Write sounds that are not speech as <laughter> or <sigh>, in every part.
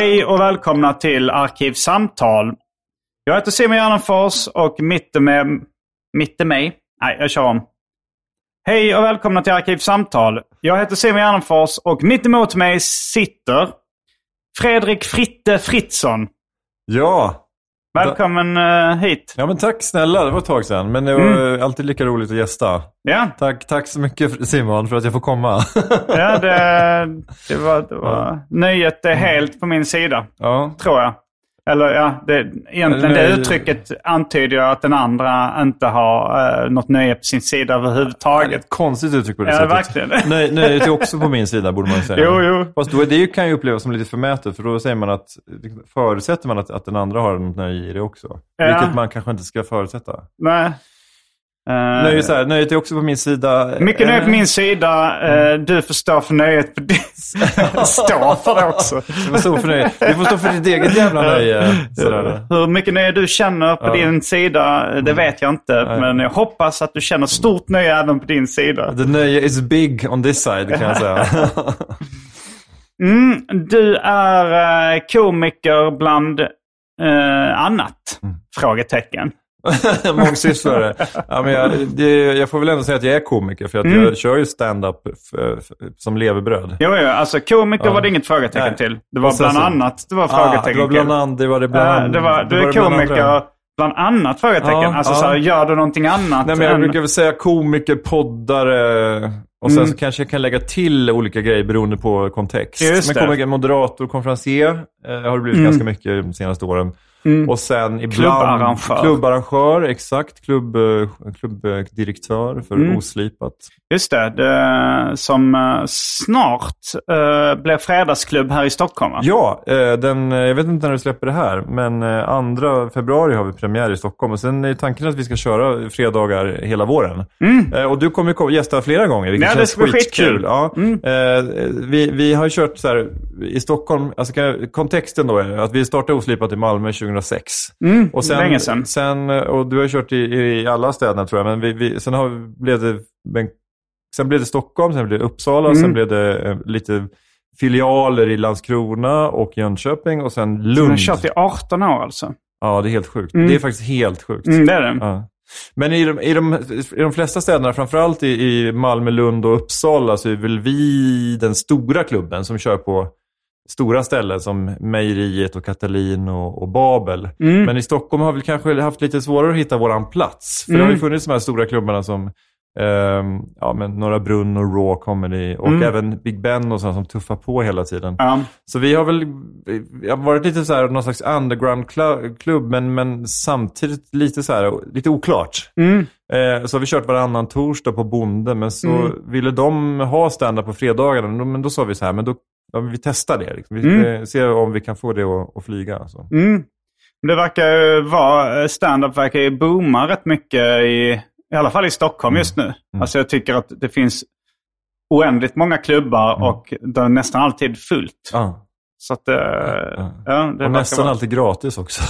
Hej och välkomna till Arkivsamtal. Jag heter Simon Gärdenfors och mitt med... Mitt mig? Nej, jag kör om. Hej och välkomna till Arkivsamtal. Jag heter Simon Gärdenfors och mitt emot mig sitter Fredrik Fritte Fritzson. Ja. Välkommen eh, hit. ja, men tack snälla. Det var ett tag sedan. Men det var alltid lika roligt att gästa. Ja, Tack, tack så mycket Simon för att jag får komma. <laughs> ja det, det var, det var... Nöjet är helt på min sida, ja. tror jag. Eller ja, det, egentligen det uttrycket antyder ju att den andra inte har uh, något nöje på sin sida överhuvudtaget. ett konstigt uttryck på det Ja, sättet. verkligen. <laughs> Nej, nöjet är också på min sida borde man säga. <laughs> Jo, jo. Fast då, det kan ju upplevas som lite förmätet för då säger man att, förutsätter man att, att den andra har något nöje i det också. Ja. Vilket man kanske inte ska förutsätta. Nej. Eh, Nöjet, så här, nöjet är också på min sida. Mycket nöje Eh, på min sida. Eh, du får stå för nöjet på din <laughs> Stå för det också. Du får stå för. Du får stå för ditt eget jävla nöje. Sådär. Hur mycket nöje du känner på Ja. din sida, det vet jag inte. Nej. Men jag hoppas att du känner stort nöje även på din sida. The nöje is big on this side kan jag säga. <laughs> Mm, du är komiker bland eh, annat? Mm. Frågetecken. <laughs> Mångsysslare. Ja, men jag, det, jag får väl ändå säga att jag är komiker för att Mm. jag kör ju stand-up som levebröd. Jo, jo, alltså komiker Ja. var det inget frågetecken Nej. till. Det var bland så- annat det var Ah, frågetecken det var bland annat. Det var det bland annat. det var, du är komiker bland annat frågetecken. Ja, alltså ja. så här, gör du någonting annat? Nej, men jag än- brukar väl säga komiker, poddare och sen Mm. så kanske jag kan lägga till olika grejer beroende på kontext. Just men komiker, moderator, konferencier eh, har det blivit Mm. ganska mycket de senaste åren. Och sen ibland... Klubbarrangör. Klubbarrangör, exakt. Klubb, eh, klubbdirektör för Mm. Oslipat. Just det, det som eh, snart uh, blev fredagsklubb här i Stockholm va? Ja, eh, den, eh, jag vet inte när du släpper det här, men eh, 2 februari har vi premiär i Stockholm. Och sen är tanken att vi ska köra fredagar hela våren. Eh, Och du kommer gästa flera gånger, vilket Mm. Ja, det känns bli skitkul. skitkul. Ja. Mm. Eh, vi, vi har kört så här i Stockholm, alltså kontexten då är att vi startade Oslipat i Malmö 2006. Mm, Och sen, länge sedan. sen, och du har kört i, i alla städerna tror jag, men vi, vi, sen har, blev det Sen blev det Stockholm, sen blev det Uppsala, Mm. sen blev det eh, lite filialer i Landskrona och Jönköping och sen Du Lund. har kört i 18 år alltså? Ja, det är helt sjukt. Mm. Det är faktiskt helt sjukt. Mm, det är det. Ja. Men i de, i, de, i de flesta städerna, framförallt i, i Malmö, Lund och Uppsala, så är väl vi den stora klubben som kör på stora ställen som Mejeriet och Katalin och, och Babel. Mm. Men i Stockholm har vi kanske haft lite svårare att hitta våran plats. För det Mm. har ju funnits de här stora klubbarna som ehm, ja, men Norra Brunn och Raw Comedy och Mm. även Big Ben och sådana som tuffar på hela tiden. Ja. Så vi har väl vi har varit lite så här, någon slags underground-klubb, men, men samtidigt lite så här, lite oklart. Mm. Eh, så har vi kört varannan torsdag på Bonde, men så Mm. ville de ha stand-up på fredagarna. Men då, men då sa vi så här, men då ja, vi testar det. Liksom. Vi Mm. eh, ser om vi kan få det att, att flyga. Alltså. Mm. Det verkar ju vara, stand-up verkar ju booma rätt mycket i, i alla fall i Stockholm just nu. Alltså jag tycker att det finns oändligt många klubbar och det är nästan alltid fullt. Ja. Så att, eh, ja. det Och nästan vara- alltid gratis också.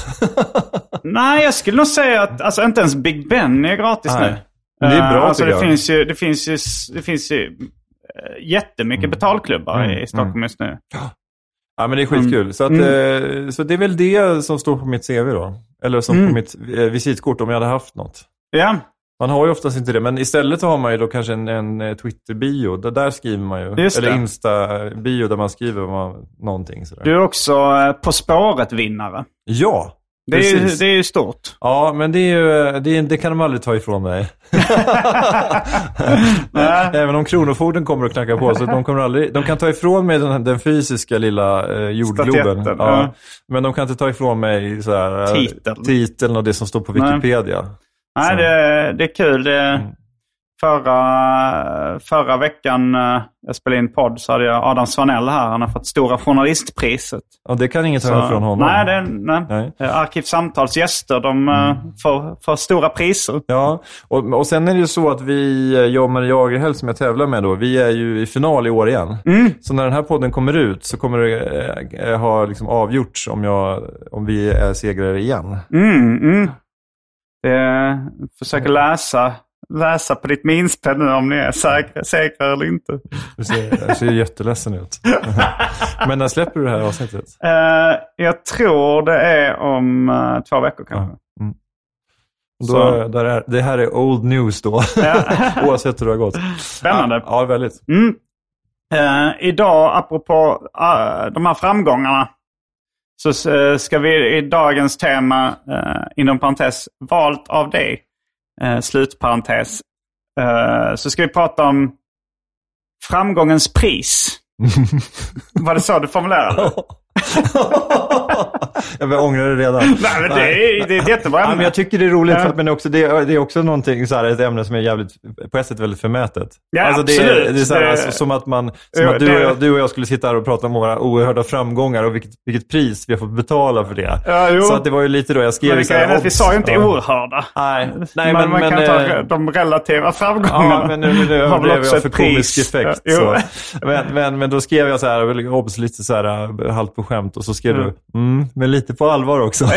<laughs> Nej, jag skulle nog säga att alltså, inte ens Big Ben är gratis Nej. nu. Men det är bra, Eh, alltså, det jag. finns ju, det finns ju, det finns ju eh, jättemycket betalklubbar Mm, i Stockholm just nu. Ja, men det är skitkul. Så, att, Mm. eh, så det är väl det som står på mitt CV då. Eller som Mm. på mitt eh, visitkort om jag hade haft något. Ja, Man har ju oftast inte det, men istället så har man ju då kanske en, en Twitter-bio. Där, där skriver man ju. Just eller. Insta-bio där man skriver man, någonting sådär. du är också På spåret-vinnare. Ja, Det är, ju, det är ju stort. Ja, men det, är ju, det, är, det kan de aldrig ta ifrån mig. <laughs> <laughs> Även om Kronofogden kommer och knackar på. Så de, kommer aldrig, de kan ta ifrån mig den, den fysiska lilla eh, jordgloben. Ja. ja. Men de kan inte ta ifrån mig så här, eh, Titeln. titeln och det som står på Nej. Wikipedia. Nej, Så. det, det är kul. Det, Mm. Förra, förra veckan eh, jag spelade in podd så hade jag Adam Svanell här. Han har fått Stora Journalistpriset. Och det kan inget Så- ifrån honom. Nej, det, nej. Nej. Eh, Arkivsamtals gäster de eh, får, får stora priser. Ja, och, och sen är det ju så att vi, jag och Maria Jagerhäll som jag tävlar med då, vi är ju i final i år igen. Mm. Så när den här podden kommer ut så kommer det ha liksom avgjorts om, jag, om vi är segrare igen. Mm, mm. Det, försöker läsa, läsa på ditt minspel nu om ni är säkra, säkra eller inte. Du ser, ser jätteledsen ut. <laughs> Men när släpper du det här avsnittet? Eh, jag tror det är om eh, två veckor kanske. Då, Så. där är, det här är old news då, <laughs> oavsett hur det har gått. Spännande. Ja, väldigt. Mm. Eh, idag, apropå de här framgångarna, så ska vi i dagens tema, uh, inom parentes, valt av dig, uh, slutparentes, eh, så ska vi prata om framgångens pris. <laughs> Var det så du formulerade? <laughs> <laughs> jag börjar ångra det redan. Nej, men det är, det är ett jättebra Ja, men ämne. jag tycker det är roligt, Ja. för att, men också, det, är- det är också någonting, så här, ett ämne som är jävligt, på ett sätt väldigt förmätet. Ja, alltså, det, är, absolut. det är så här, Det- alltså, som att, man, som Jo, att du, och jag, du och jag skulle sitta här och prata om våra oerhörda framgångar och vilket, vilket pris vi har fått betala för det. Ja, jo. Så att det var ju lite då jag skrev Men så här, att vi sa ju inte oerhörda. Nej, nej men, man men, kan ta eh, de relativa framgångarna. Ja, men nu, nu <laughs> Har väl också för ett pris. komisk effekt. Ja. Men, men, men då skrev jag så här, obs, lite så här, halvt på skämt och så skrev Mm. du, mm, men lite på allvar också. <laughs>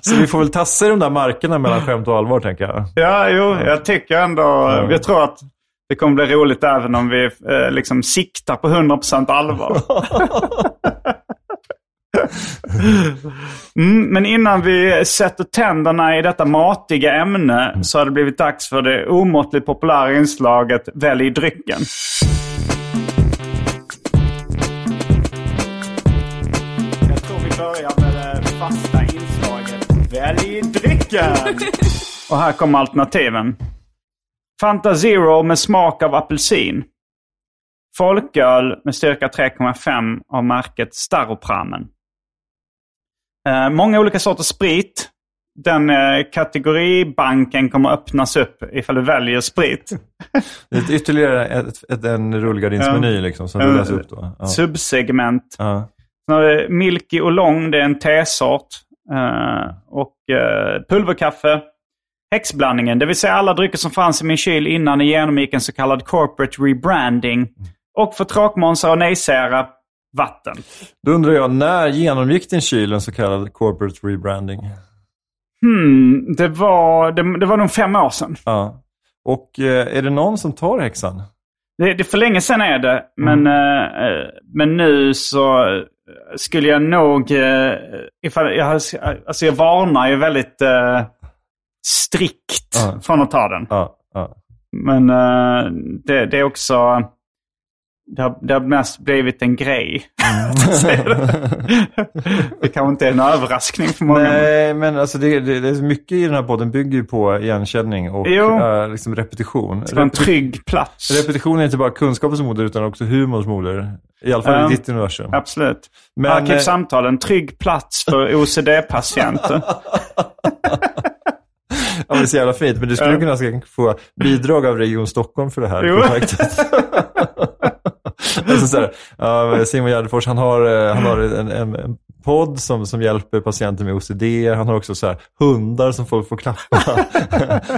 så vi får väl tassa i de där markerna mellan skämt och allvar, tänker jag. Ja, jo, jag tycker ändå... Jag tror att det kommer bli roligt även om vi eh, liksom siktar på 100% allvar. <laughs> Mm, men innan vi sätter tänderna i detta matiga ämne så har det blivit dags för det omåttligt populära inslaget Välj drycken. Välj drycken! Och här kommer alternativen. Fanta Zero med smak av apelsin. Folköl med styrka 3,5 av märket Staropramen. Eh, många olika sorters sprit. Den eh, kategoribanken kommer öppnas upp ifall du väljer sprit. Det är ytterligare ett, ett, en rullgardinsmeny liksom, som du läser upp då. Ja. Subsegment. Ja. Milky Oolong, det är en tesort. Eh, och eh, pulverkaffe. Häxblandningen, det vill säga alla drycker som fanns i min kyl innan jag genomgick en så kallad corporate rebranding. Och för tråkmånsar och nejsägare, vatten. Då undrar jag, när genomgick din kyl en så kallad corporate rebranding? Hmm, det var, det, det var nog fem år sedan. Ja. Och eh, är det någon som tar häxan? Det, det för länge sedan är det, men, eh, eh, men nu så skulle jag nog... eh, Ifall, jag, alltså jag varnar ju väldigt eh, strikt Ja. från att ta den. Ja. ja. Men eh, det, det är också... Det har, det har mest blivit en grej. <laughs> det kanske inte är en överraskning för många. Nej, men alltså det, det, det är mycket i den här podden bygger ju på igenkänning och eh, liksom repetition. Det var en trygg plats. repetition är inte bara kunskapens moder utan också humorns moder. I alla fall Ja. i ditt universum. Absolut. Men, eh, Arkivsamtal, en trygg plats för OCD-patienter. <laughs> Ja, det är så jävla fint. Men du skulle kunna få bidrag av Region Stockholm för det här Jo. projektet. <laughs> alltså så här, ja, Simon Gärdenfors, han har, eh, han har en, en, en podd som, som hjälper patienter med OCD. Han har också så här, hundar som folk får klappa.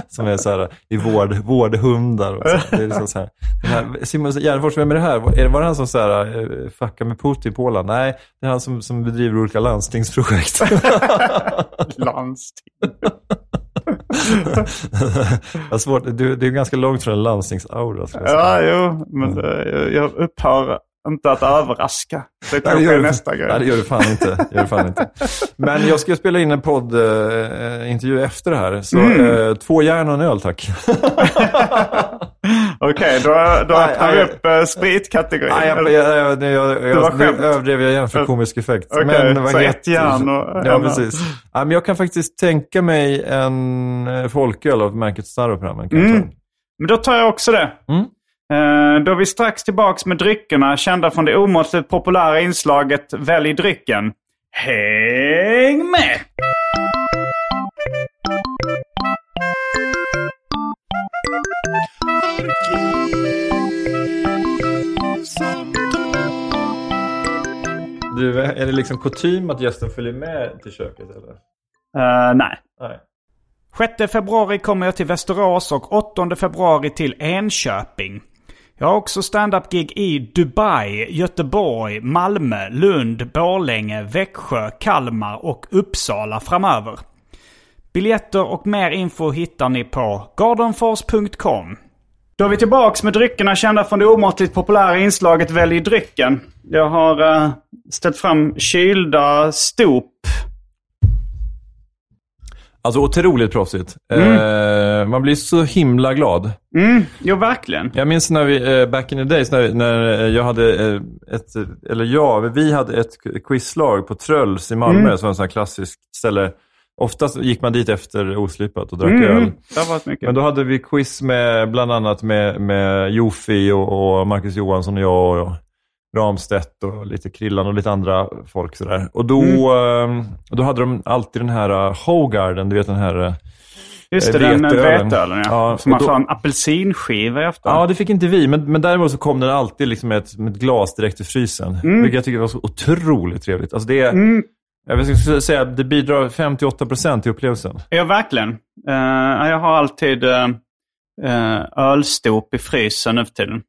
<laughs> som är så här, i vård, vårdhundar. Och så. Det är liksom så här. Här, Simon Gärdenfors, vem är det här? Är det, var det han som så här, eh, fuckar med Putin på Åland? Nej, det är han som, som bedriver olika landstingsprojekt. <laughs> Landsting. <laughs> Har svårt, du, det är ganska långt från en landstingsaura. Ja, jo, men eh, jag, jag upphör inte att överraska. Det kanske det är nästa du, grej. nej, det gör du fan inte. Det gör du fan inte. Men jag ska spela in en poddintervju efter det här. Så Mm. eh, två järn och en öl, tack. <laughs> Okej, då, då Nej, öppnar vi upp uh, spritkategorin. Nej, jag, jag, jag, jag, jag, var nu skämt. överdrev jag igen för komisk effekt. Okej, vad så heter- ett järn och Ja, precis. Ja, men jag kan faktiskt tänka mig en eh, folköl av märket Staropramen. Mm. Men då tar jag också det. Mm. Eh, då är vi strax tillbaks med dryckerna kända från det omåttligt populära inslaget Välj drycken. Häng med! Du, är det liksom kutym att gästen följer med till köket? Eller? Eh, nej. Nej. 6 februari kommer jag till Västerås och 8 februari till Enköping. Jag har också stand-up-gig i Dubai, Göteborg, Malmö, Lund, Borlänge, Växjö, Kalmar och Uppsala framöver. Biljetter och mer info hittar ni på gardenfors.com. Då är vi tillbaks med dryckerna kända från det omåttligt populära inslaget Välj drycken. Jag har uh, ställt fram kylda stop. Alltså otroligt proffsigt. Mm. Eh, man blir så himla glad. Mm, jo verkligen. Jag minns när vi, eh, back in the days, när, när eh, jag hade eh, ett, eller ja, vi hade ett quizlag på Tröls i Malmö, Mm. som en sån här klassisk ställe. Oftast gick man dit efter oslipat och drack Mm, öl. Men då hade vi quiz med bland annat med, med Jofi och, och Marcus Johansson och jag och Ramstedt och lite Krillan och lite andra folk sådär. Och då, Mm. eh, då hade de alltid den här uh, Hogarden, du vet den här uh, Just det, eh, den eh, veteölen. ja. Ja, Som man då- får en apelsinskiva efter. Ja, det fick inte vi, men, men däremot så kom den alltid liksom med, ett, med ett glas direkt i frysen. Vilket jag tycker var så otroligt trevligt. Alltså det Mm. Jag skulle säga att det bidrar 58% till upplevelsen. Ja, verkligen. Eh, jag har alltid uh, ölstop i frysen nu för tiden.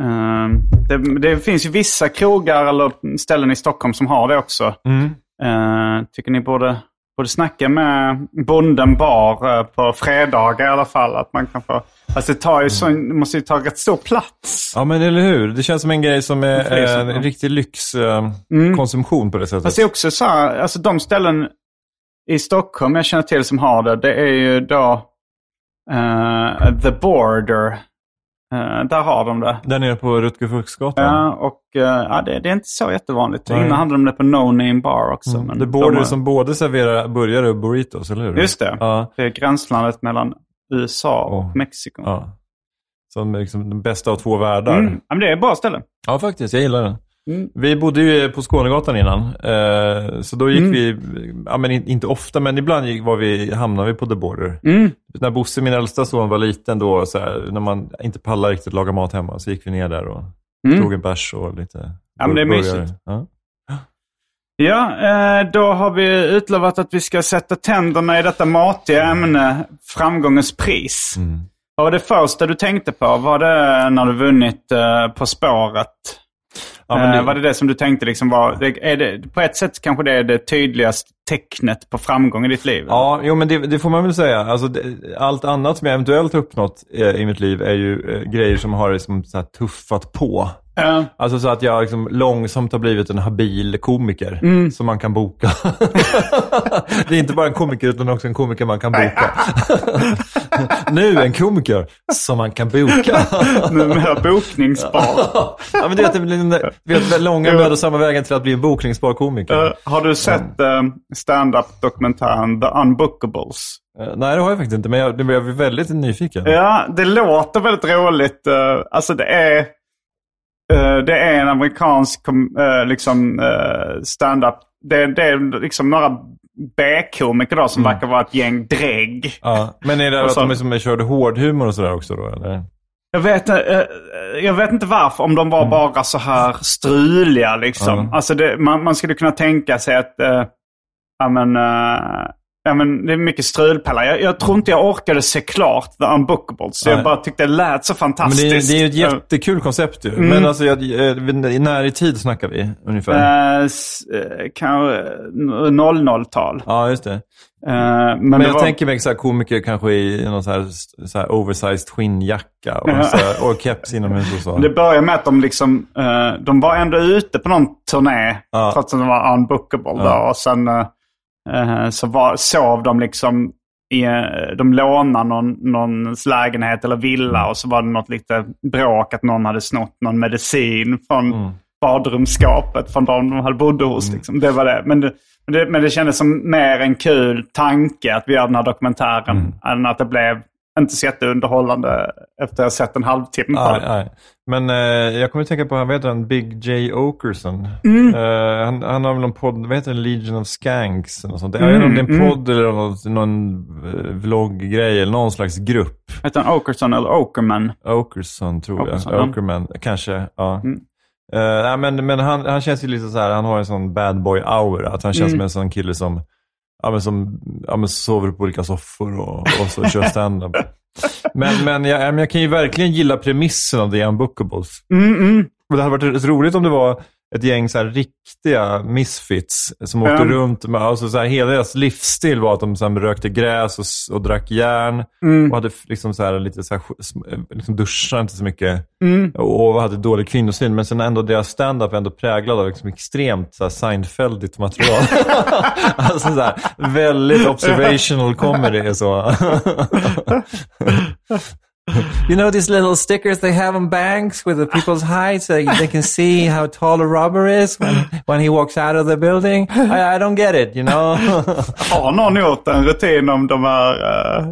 Eh, det, det finns ju vissa krogar eller ställen i Stockholm som har det också. Mm. Eh, tycker ni borde, borde snacka med Bonden bar eh, på fredagar i alla fall. Att man kan få... Alltså det tar ju så, måste ju ta rätt stor plats. Ja, men eller hur? Det känns som en grej som är eh, ja. en riktig lyxkonsumtion på det sättet. Fast det är också så här, alltså de ställen i Stockholm jag känner till som har det, det är ju då eh, The Border. Eh, där har de det. Där nere på Rutger Fuchsgatan. Ja, och eh, ja, det, det är inte så jättevanligt. Nej. Innan hade de det på No Name Bar också. Men The Border de som både serverar burgare och burritos, eller hur? Just det. Ja. Det är gränslandet mellan USA och Oh. Mexiko. ja. Som liksom den bästa av två världar. Mm. Ja, men det är ett bra ställe. Ja, faktiskt. Jag gillar den. Mm. Vi bodde ju på Skånegatan innan. Eh, så då gick Mm. vi, ja, men in- inte ofta, men ibland gick, var vi, hamnade vi på The Border. Mm. När Bosse, min äldsta son, var liten då, så här, när man inte pallar riktigt laga mat hemma, så gick vi ner där och Mm. tog en bärs och lite Ja, men det är mysigt. Ja. Ja, eh, då har vi utlovat att vi ska sätta tänderna i detta matiga ämne, framgångens pris. Mm. Vad var det första du tänkte på? Var det när du vunnit eh, På spåret? Ja, men Eh, det- var det det som du tänkte liksom var, det, är det, på ett sätt kanske det är det tydligaste tecknet på framgång i ditt liv? Ja, jo, men det, det får man väl säga. Alltså, det, allt annat som jag eventuellt har uppnått eh, i mitt liv är ju eh, grejer som har liksom, så här, tuffat på. Eh, Alltså så att jag liksom långsamt har blivit en habil komiker Mm. som man kan boka. <laughs> det är inte bara en komiker utan också en komiker man kan boka. <laughs> nu en komiker som man kan boka. <laughs> numera bokningsbar. ja, men det, är, det blir den där- du vet, långa mödosamma vägen till att bli en bokningsbar komiker. Eh, har du sett uh, stand-up-dokumentären The Unbookables? Eh, nej, det har jag faktiskt inte, men jag, jag blir väldigt nyfiken. Ja, det låter väldigt roligt. alltså det är, det är en amerikansk eh, liksom, eh, stand-up. Det, det är liksom några B-komiker som verkar vara ett gäng drägg. Ja, men är det att de liksom körde hårdhumor och sådär också då, eller? Jag vet, eh, jag vet inte varför, om de var bara så här struliga liksom. Mm. Alltså det, man, man skulle kunna tänka sig att, eh, ja men, eh, ja men det är mycket strulpellar. Jag, jag tror inte jag orkade se klart The Unbookables. Så jag Nej. bara tyckte det lät så Men det, fantastiskt. är- det är ju ett jättekul koncept ju. Men alltså, jag, när i tid snackar vi ungefär? Eh, Kanske 00-tal. Ja, just det. Eh, men Men jag var, tänker mig så här komiker kanske i någon så här, så här oversized skinnjacka och, så här, och keps inomhus och så. <laughs> Det börjar med att de liksom, eh, de var ändå ute på någon turné. Ja. Trots att de var unbookable då. Och sen eh, så var, sov de liksom i, eh, de lånade någon, någons lägenhet eller villa Mm. och så var det något lite bråk att någon hade snott någon medicin från Mm. badrumsskåpet från de de hade bodde hos. Liksom. Det var det. Men, det. men det. Men det kändes som mer en kul tanke att vi gör den här dokumentären Mm. än att det blev inte så jätteunderhållande efter att jag sett en halvtimme på nej. Men eh, jag kommer att tänka på, vad heter han, Big J. Okerson. Mm. Eh, han, han har väl någon podd, vad heter det, Legion of Skanks? Eller sånt. Jag Mm, vet inte om det är en podd eller något, någon eh, vlogggrej eller någon slags grupp. Heter han Okerson eller Okerman? Okerson tror Okerson, jag. ja. Okerman, kanske. Ja. Mm. Eh, men men han, han känns ju lite så här, han har en sån bad boy aura. Att han känns Mm. som en sån kille som, ja, men som ja, men sover på olika soffor och, och så kör stand-up. men, men, jag, men jag kan ju verkligen gilla premissen av The Unbookables. Mm, mm. Och det hade varit roligt om det var ett gäng så riktiga misfits som åkte runt. Med, alltså så här, hela deras livsstil var att de så här, rökte gräs och, och drack järn. Mm. Och hade liksom så här, lite så här, sm- liksom duschade inte så mycket. Mm. Och hade dålig kvinnosyn. Men sen ändå deras stand-up är ändå präglad av liksom extremt så här, Seinfeldigt material. <laughs> alltså så väldigt observational comedy. Så. <laughs> <laughs> You know these little stickers they have on banks with the people's heights so they can see <laughs> how tall a robber is when, when he walks out of the building? I, I don't get it, you know? <laughs> Har någon gjort en rutin om de här, eh,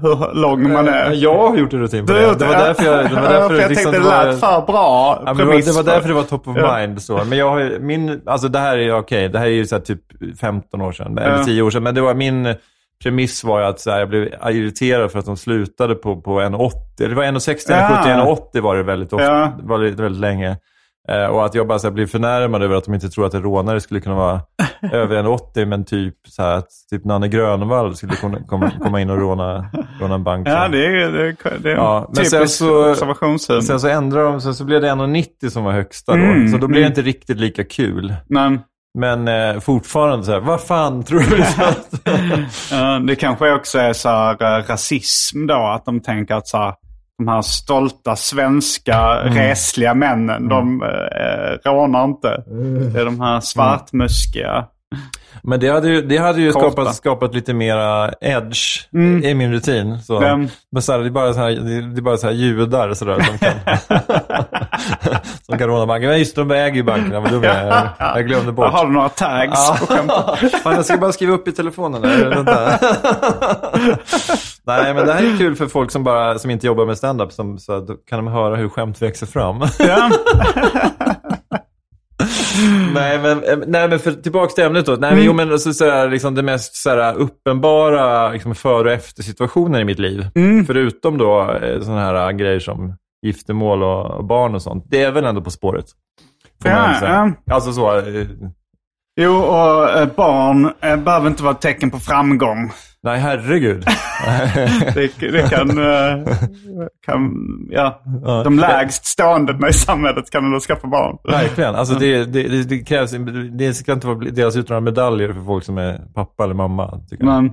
hur lång man är? Jag har gjort en rutin på det. Det var därför jag... Det var därför för jag liksom, tänkte det lät för bra Ja, det, var, det var för- därför det var top of mind. Så. Men jag har min, alltså det här är okej, det här är ju så här typ 15 år sedan, eller Ja. 10 år sedan. Men det var min premiss var ju att så här, jag blev irriterad för att de slutade på, på 1,80. Det var 1,60, Ja. 1,70, 1,80 var det väldigt ofta, Ja. var det väldigt länge. Eh, och att jag bara så här, blev förnärmad över att de inte tror att en rånare skulle kunna vara <laughs> över 1,80 men typ så här, att typ Nanne Grönvall skulle kunna komma, komma in och råna, råna en bank. Ja, det är, det är, det är Ja, men sen så-. Sen så ändrade de, sen så blev det 1,90 som var högsta då. Mm, så då blev det mm. inte riktigt lika kul. Men Men eh, fortfarande så här, vad fan tror du? <laughs> att- eh, det kanske också är så här, eh, rasism då. Att de tänker att så här, de här stolta svenska Mm. resliga männen, de eh, rånar inte. Det är de här svartmuskiga. Men det hade ju, det hade ju Korta. skapat, skapat lite mera edge Mm. i min rutin. Så. Vem? Men så här, det, är bara så här, det är bara så här judar så där, som, kan, <laughs> som kan råna banken. Men just de äger ju bankerna, vad dum jag är. Jag glömde bort. Har du några tags på skämtet? <laughs> Jag ska bara skriva upp i telefonen där. <laughs> Nej, men det här är kul för folk som, bara, som inte jobbar med stand-up. Som, så att då kan de höra hur skämt växer fram. <laughs> Nej, men, eh, nej, men för, tillbaka till ämnet då. Nej, Mm. men, jo, men alltså, så här, liksom, det mest så här, uppenbara liksom, före och efter situationen i mitt liv. Mm. Förutom då sådana här äh, grejer som giftermål och, barn och sånt. Det är väl ändå På spåret. Ja, ja. Alltså så. Eh, Jo, och eh, barn eh, behöver inte vara ett tecken på framgång. Nej, herregud. <laughs> Det, det kan, eh, kan ja, Ja. de lägst stående i samhället kan då skaffa barn. Verkligen. Alltså det, det, det, krävs, det ska inte vara delas ut några medaljer för folk som är pappa eller mamma. Tycker jag. Men,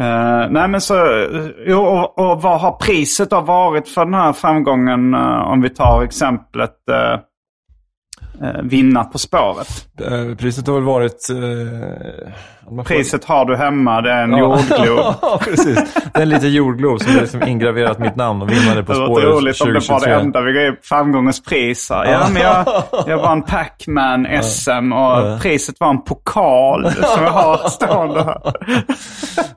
eh, nej men så, eh, jo, och, och vad har priset då varit för den här framgången? eh, om vi tar exemplet uh, vinna På spåret. Eh, Priset har väl varit... eh, Priset har du hemma, det är en Ja. jordglob. <laughs> Ja, precis. Det är en liten jordglob som är liksom ingraverat mitt namn och vinnade På Det spåret låter roligt om det var 2023. det enda vi gav framgångens pris. här. Ja, men jag, jag vann Pac-Man SM och priset var en pokal som jag har stående här.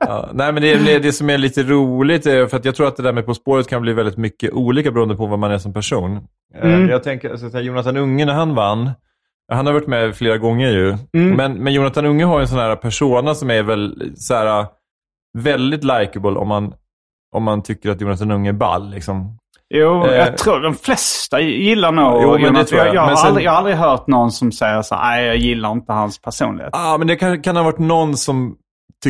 Ja, nej, men det, det, det som är lite roligt är för att jag tror att det där med På spåret kan bli väldigt mycket olika beroende på vad man är som person. Eh, Mm. Jag tänker, alltså, så här, Jonathan Unge när han vann, han har varit med flera gånger ju, Mm. men, men Jonathan Unge har en sån här persona som är väl så här, väldigt likable om man, om man tycker att Jonathan Unge är ball. Liksom. Jo, Eh, jag tror de flesta gillar nog Jo, men det tror jag. Jag, har sen- aldrig, jag har aldrig hört någon som säger så nej jag gillar inte hans personlighet. ah, men det kan, kan ha varit någon som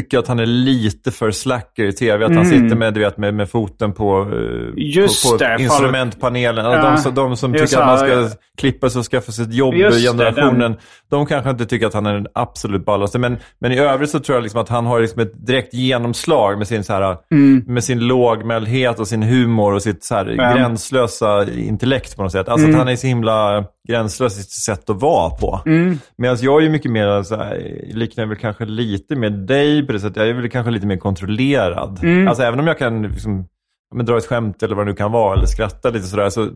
tycker att han är lite för slacker i tv. Att han Mm. sitter med, du vet, med, med foten på, eh, Just på, på det, instrumentpanelen. Ja. De, som- de som Det tycker att man så ska klippa sig och skaffa sig ett jobb, Just det, generationen. De kanske inte tycker att han är den absolut ballaste. Men, men i övrigt så tror jag liksom att han har liksom ett direkt genomslag med sin, så här, med sin lågmäldhet och sin humor och sitt så här, Mm. Ja. gränslösa intellekt på något sätt. Alltså att han är så himla gränslös i sitt sätt att vara på. Mm. Medan jag är ju mycket mer, så här, liknar väl kanske lite med dig på det sättet. Jag är väl kanske lite mer kontrollerad. Mm. Alltså även om jag kan liksom, men, dra ett skämt eller vad det nu kan vara, eller skratta lite sådär. Så,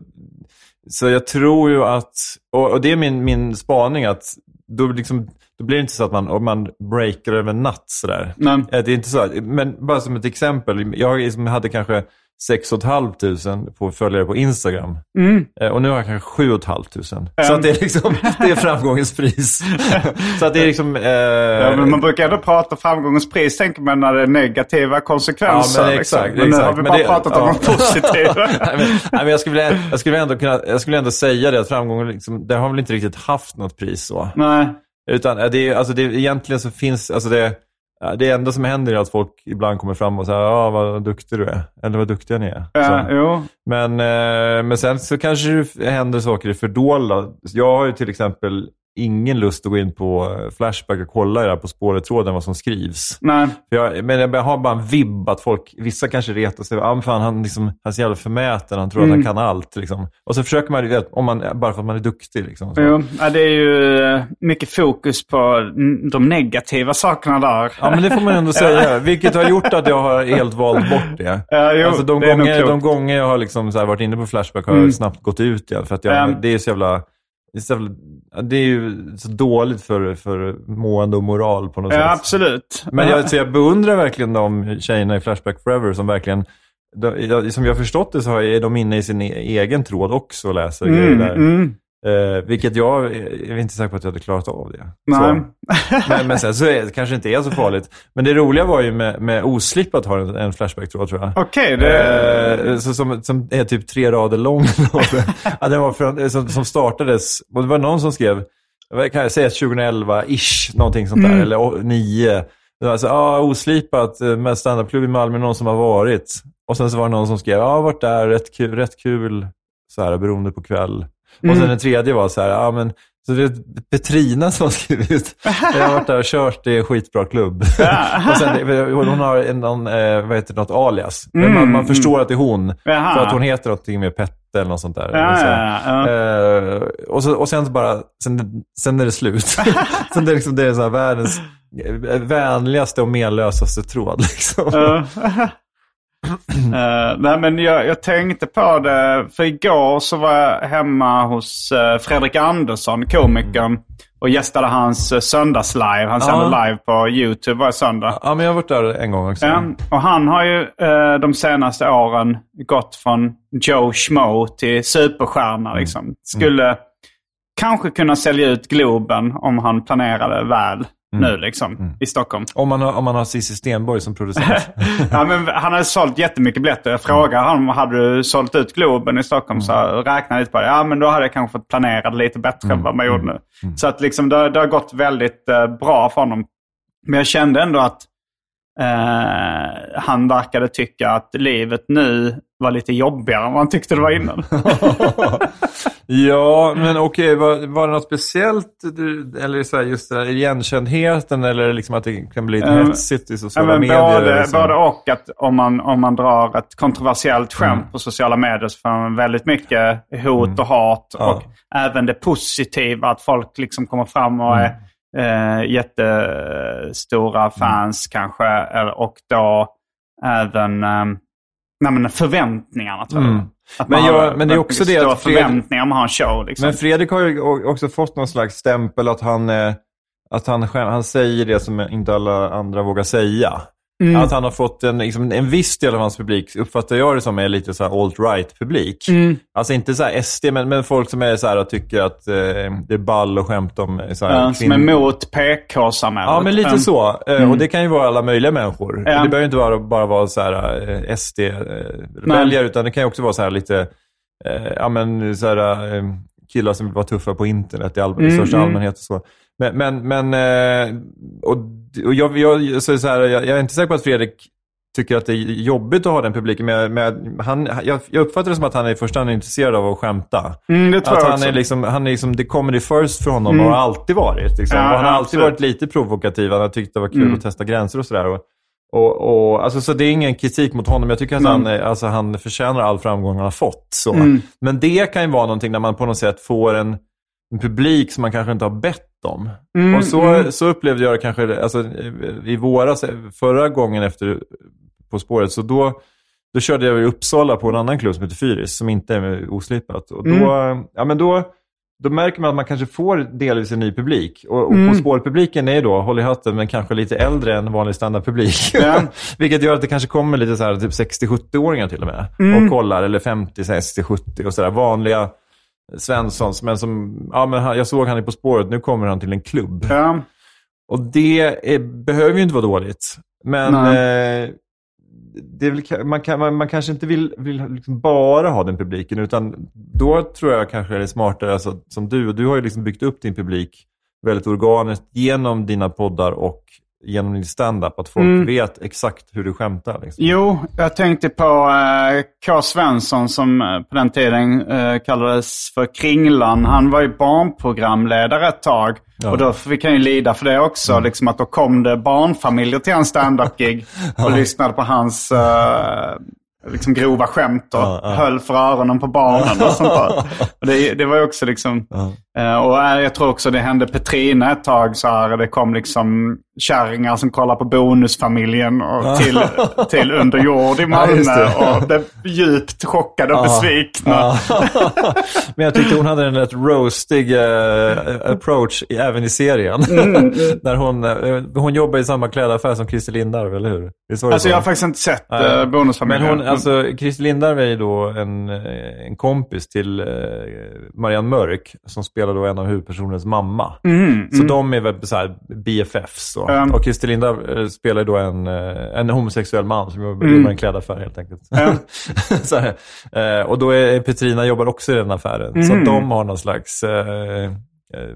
så jag tror ju att, och, och det är min, min spaning, att då, liksom, då blir det inte så att man, om man breakar över en natt sådär. Men, Eh, Det är inte så. Men bara som ett exempel. Jag liksom hade kanske 6 500 på följare på Instagram. mm. Eh, Och nu har jag kanske 7 500. Så att det är liksom, <laughs> det är framgångens pris. <laughs> så att det är liksom... Eh, ja, men man brukar ändå prata framgångens pris, tänker man, när det är negativa konsekvenser. Ja, men exakt, liksom. Men nu har vi bara det- pratat om ja. de positiva. <laughs> nej, men, nej, men jag, skulle jag, skulle ändå kunna, jag skulle ändå säga det att framgången, liksom, det har väl inte riktigt haft något pris så. Nej. Utan eh, det är, alltså det, egentligen så finns, alltså det, det enda som händer är att folk ibland kommer fram och säger ja vad duktig du är. Eller vad duktiga ni är. Ja. Men, eh, men sen så kanske det händer saker i fördolda. Jag har ju till exempel ingen lust att gå in på eh, Flashback och kolla här På spåret-tråden vad som skrivs. Nej. För jag, men jag har bara en vibb att folk, vissa kanske retar sig. Ah, fan, han, liksom, han är så jävla förmäten, han tror Mm. att han kan allt. Liksom. Och så försöker man, vet, om man, bara för att man är duktig. Liksom. Jo, ja, det är ju eh, mycket fokus på mm, de negativa sakerna där. Ja, men det får man ändå <laughs> säga. Vilket har gjort att jag har helt valt bort det. Ja, jo, alltså, de, det gånger, de gånger jag har liksom här varit inne på Flashback har jag snabbt gått ut igen. För att jag, Ja. det är så jävla... Jävla, det är ju så dåligt för, för mående och moral på något Ja, sätt. absolut. Men jag, så jag beundrar verkligen de tjejerna i Flashback Forever som verkligen, de, som jag har förstått det så är de inne i sin e- egen tråd också och läser grejer Mm, där. mm. Eh, vilket jag, jag är inte säker på att jag hade klarat av det. Nej. Men, men sen så är, det kanske inte är så farligt. Men det roliga var ju med, med Oslip att ha en, en Flashback-tråd tror jag. Okej, det... Eh, så, som, som är typ tre rader lång. <laughs> ja, den var från, som, som startades, och det var någon som skrev, vad kan jag säga 2011-ish, någonting sånt där, eller å- nio. Det var så, ah, oslipat eh, med standupklubb i Malmö, någon som har varit. Och sen så var det någon som skrev, ja, ah, varit där, rätt kul, rätt kul så här, beroende på kväll. Och sen den tredje var så här, ja men, så det är Petrina som har skrivit, <laughs> jag har varit där och kört, det är en skitbra klubb. <laughs> och sen, hon har en, någon, eh, vad heter något alias. Men man, man förstår att det är hon. Jaha. För att hon heter någonting med Pette eller något sånt där. Ja, så, ja, ja. Eh, och, så, och sen bara, sen, sen är det slut. <laughs> sen det är liksom, det är så världens eh, vänligaste och menlösaste tråd. Liksom. Eh, nej, men jag, jag tänkte på det, för igår så var jag hemma hos eh, Fredrik Andersson, komikern, och gästade hans uh, söndagslive. Han sänder Ja. live på YouTube varje söndag. Ja, men jag har varit där en gång också. Ja, och han har ju de senaste åren gått från Joe Schmo till superstjärna. Liksom. Skulle kanske kunna sälja ut Globen om han planerade väl nu liksom, i Stockholm. Om, man har, om man har Cissi Stenborg som producent. <laughs> ja, men han hade sålt jättemycket biljetter. Jag frågade honom, hade du sålt ut Globen i Stockholm? Så jag räknade lite på det. Ja, men då hade jag kanske fått planera det lite bättre än vad man gjorde nu. Så att liksom, det, det har gått väldigt eh, bra för honom. Men jag kände ändå att eh, han verkade tycka att livet nu var lite jobbigare än vad han tyckte det var innan. <laughs> ja, men okej, var, var det något speciellt? Eller så här, just det där igenkändheten eller liksom att det kan bli lite Eh, hetsigt i sociala men medier? både, liksom. både och. Att om, man, om man drar ett kontroversiellt skämt Mm. på sociala medier så får man väldigt mycket hot och hat. Ja. Och även det positiva, att folk liksom kommer fram och Mm. är eh, jättestora fans kanske. eller- Och då även eh, nej, men förväntningarna tror jag. Mm. Att Men jag- har men det är också det stora att Fred- förväntningar man har en show. Liksom. Men Fredrik har ju också fått någon slags stämpel att han, att han, han säger det som inte alla andra vågar säga. Mm. Att han har fått en, liksom, en viss del av hans publik, uppfattar jag det som, är lite så här alt-right publik. Mm. Alltså inte så här SD, men, men folk som är så här och tycker att eh, det är ball och skämt om eh, så här, Ja, som är emot PK-samhället. Ja, men lite Mm. så. Eh, Och det kan ju vara alla möjliga människor. Ja. Det behöver ju inte vara, bara vara så här eh, SD-väljare, utan det kan ju också vara så här lite, eh, ja men så här, eh, killar som vill vara tuffa på internet i, all, i Mm, största mm. allmänhet och så. Men, men, men eh, och, och jag, jag, så, så här, jag, jag är inte säker på att Fredrik tycker att det är jobbigt att ha den publiken, men, men han, jag, jag uppfattar det som att han är i första hand intresserad av att skämta. Mm, att jag han också. är liksom, han är liksom, det comedy first för honom och har alltid varit. Liksom. Ja, han har alltid absolut. varit lite provokativ. Han har tyckt det var kul Mm. att testa gränser och sådär. Och, och, alltså, så det är ingen kritik mot honom. Jag tycker att han, är- alltså, han förtjänar all framgång han har fått. Så. Mm. Men det kan ju vara någonting när man på något sätt får en, en publik som man kanske inte har bett om. Mm, och så, mm. så upplevde jag det kanske alltså, i våras, förra gången efter På spåret, så då, då körde jag i Uppsala på en annan klubb som heter Fyris, som inte är oslipat. Och då, Mm. ja, men då, då märker man att man kanske får delvis en ny publik. Och, och Mm. På spåret-publiken är ju då, håll i hatten, men kanske lite äldre än vanlig standardpublik. Ja. <laughs> Vilket gör att det kanske kommer lite så här, typ 60-70-åringar till och med. Mm. Och kollar, eller 50, 60, 70 och sådär. Vanliga Svenssons, men som, ja men han, jag såg han är På spåret, nu kommer han till en klubb. Ja. Och det är, behöver ju inte vara dåligt. Men eh, det är väl, man, kan, man, man kanske inte vill, vill liksom bara ha den publiken, utan då tror jag kanske det är smartare, alltså, som du, och du har ju liksom byggt upp din publik väldigt organiskt genom dina poddar och genom din stand-up, att folk Mm. vet exakt hur du skämtar. Liksom. Jo, jag tänkte på eh, K. Svensson som eh, på den tiden eh, kallades för Kringlan. Han var ju barnprogramledare ett tag. Ja. Och då fick han ju lida för det också. Liksom att då kom det barnfamiljer till hans stand-up-gig <laughs> och lyssnade på hans eh, liksom grova skämt och Ja, ja. höll för öronen på barnen och sånt där. <laughs> Och det, det var ju också liksom... Ja. Eh, och eh, jag tror också det hände Petrina ett tag så här. Det kom liksom kärringar som kollar på Bonusfamiljen och till, till <laughs> Under jord i Ja, Malmö. det. och blev djupt chockade och Ja. besvikna. Ja. <laughs> Men jag tyckte hon hade en rätt roastig eh, approach även i serien. Mm, <laughs> När hon, hon jobbar i samma klädaffär som Christer Lindarw, eller hur? Det Alltså så? jag har faktiskt inte sett Nej. Bonusfamiljen. Men hon, alltså, Christer Lindarw är ju då en, en kompis till Marianne Mörk, som spelar då en av huvudpersonernas mamma. Mm, Så de är väl så här BFFs då. Mm. Och Christer Lindarw eh, spelar då en, eh, en homosexuell man som jobbar Mm. i en klädaffär helt enkelt. Mm. <laughs> eh, och då är Petrina jobbar också i den affären. Så Mm. de har någon slags eh,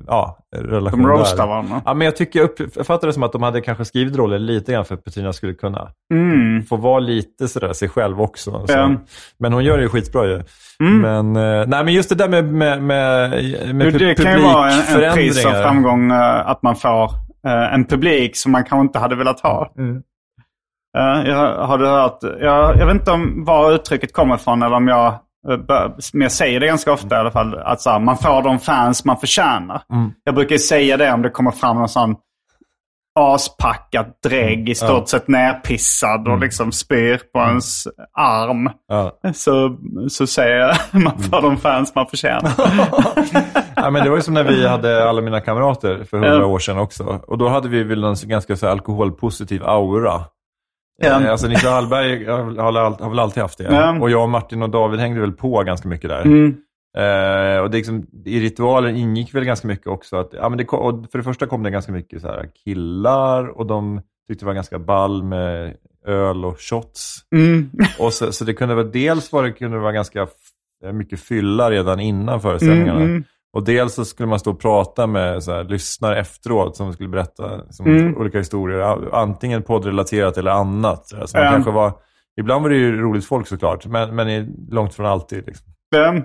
ja, relation De roastar där. varandra. Ja, men jag tycker, jag upp- jag fattar det som att de hade kanske skrivit rollen lite grann för att Petrina skulle kunna Mm. få vara lite sådär sig själv också. Så. Ja. Men hon gör det ju skitbra ju. Mm. Men, eh, nej, men just det där med, med, med, med Du, det kan ju vara en, en pris av framgång eh, att man får eh, en publik som man kanske inte hade velat ha. Mm. Eh, jag, har du hört, jag, jag vet inte om var uttrycket kommer ifrån eller om jag, eh, men jag säger det ganska ofta i alla fall. Att så här, man får de fans man förtjänar. Mm. Jag brukar säga det om det kommer fram någon sån aspackat drägg i stort Mm. Sett nerpissad och liksom spyr på ens arm. Så, så säger jag <laughs> man får de fans man förtjänar. <laughs> ja, men det var ju som när vi hade alla mina kamrater för hundra år sedan också. Och då hade vi väl en ganska så alkoholpositiv aura. Ja. Eh, Alltså Nisse Hallberg har, väl alltid haft det. Ja. Och jag, Martin och David hängde väl på ganske mycket där. Mm. Eh, och det liksom, I ritualen ingick väl ganska mycket också. Att, ja, men det, kom- och för det första kom det ganska mycket så här, killar och de tyckte det var ganska ball med öl och shots. Mm. <laughs> Och så, så det kunde vara, dels var det, kunde vara ganska mycket fylla redan innan föreställningarna. Mm, mm. Och dels så skulle man stå och prata med så här, lyssnare efteråt som skulle berätta som Mm. olika historier. Antingen poddrelaterat eller annat. Så man Ja. kanske var, ibland var det ju roligt folk såklart, men, men långt från alltid. Liksom. Mm.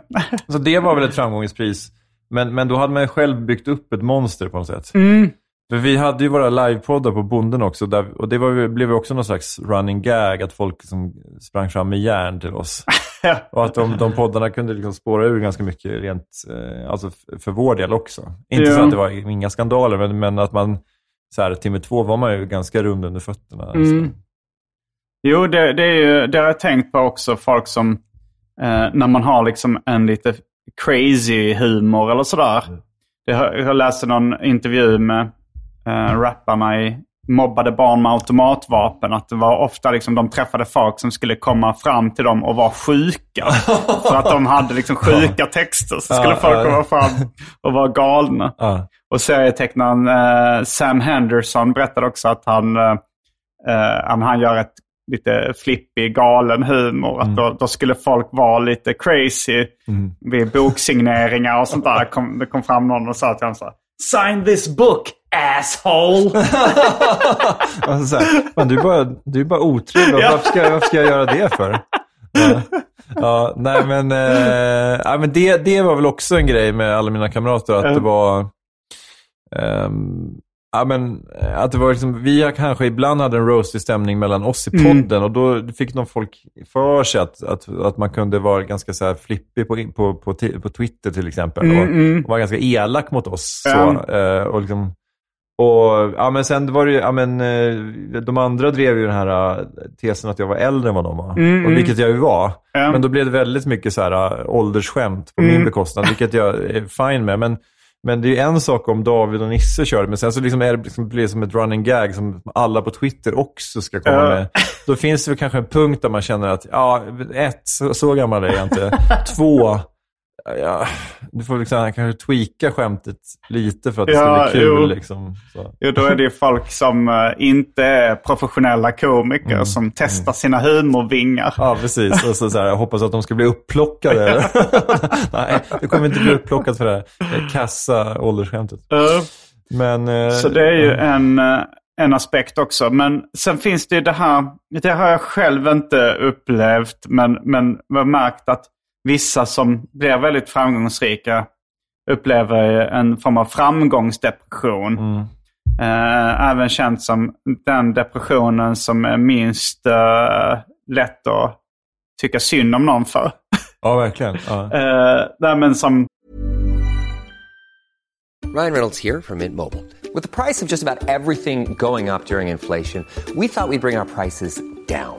Så det var väl ett framgångspris. Men, men då hade man själv byggt upp ett monster på något sätt. Mm. För vi hade ju våra livepoddar på Bonden också. Där, och det var, blev också någon slags running gag. Att folk liksom sprang fram med järn till oss. <laughs> Och att de, de poddarna kunde liksom spåra ur ganska mycket rent, eh, alltså för vår del också. Inte Ja. så att det var inga skandaler, men, men att man, så här, timme två var man ju ganska rund under fötterna. Mm. Så. Jo, det, det, är ju, det har jag tänkt på också. Folk som, eh, när man har liksom en lite crazy humor eller sådär. Mm. Jag läste någon intervju med eh, rapparna i mobbade barn med automatvapen. Att det var ofta liksom de träffade folk som skulle komma fram till dem och vara sjuka. <laughs> för att de hade liksom sjuka texter. Så skulle folk komma fram och vara galna. Och serietecknaren eh, Sam Henderson berättade också att han, eh, eh, han- han gör ett lite flippig, galen humor. Att då, då skulle folk vara lite crazy vid boksigneringar och sånt där. Kom, det kom fram någon och sa till honom så här, Sign this book, asshole! <laughs> Alltså, så här, fan, du är bara, du är bara otrevlig. Ja. Varför, ska, varför ska jag göra det för? Ja, ja nej men, eh, ja, men det, det var väl också en grej med alla mina kamrater. Att det var... ehm, ja, men, eh, att det var liksom, vi kanske ibland hade en roastig stämning mellan oss i podden och då fick nog folk för sig att, att, att man kunde vara ganska så här flippig på, på, på, på Twitter till exempel. och, och vara ganska elak mot oss. Så, eh, och liksom, och ja, men sen var det ju, ja, men, eh, de andra drev ju den här eh, tesen att jag var äldre än vad de var. Och vilket jag ju var. Ja. Men då blev det väldigt mycket så här eh, åldersskämt på min bekostnad, vilket jag är fine med. Men, men det är ju en sak om David och Nisse körde, men sen så liksom är det, liksom, blir det som ett running gag som alla på Twitter också ska komma med. Då finns det väl kanske en punkt där man känner att, ja, ett, så, så gammal är jag inte. <laughs> Två, ja, du får liksom kanske tweaka skämtet lite för att det ska Ja, bli kul. jo. Liksom, så. Jo, då är det ju folk som eh, inte är professionella komiker som testar sina humorvingar. Ja, precis. Och så, så här, jag hoppas att de ska bli upplockade. <laughs> <laughs> Nej, det kommer inte bli upplockat för det här kassa åldersskämtet. Eh, Men, eh, Så det är ju en, eh, en aspekt också. Men sen finns det ju det här, det har jag själv inte upplevt, men, men jag har märkt att vissa som blir väldigt framgångsrika upplever en form av framgångsdepression. Eh, även känt som den depressionen som är minst eh, lätt att tycka synd om någon för. Ja, verkligen. Ja. <laughs> Nej, men som Ryan Reynolds here from Mint Mobile. With the price of just about everything going up during inflation, we thought we'd bring our prices down.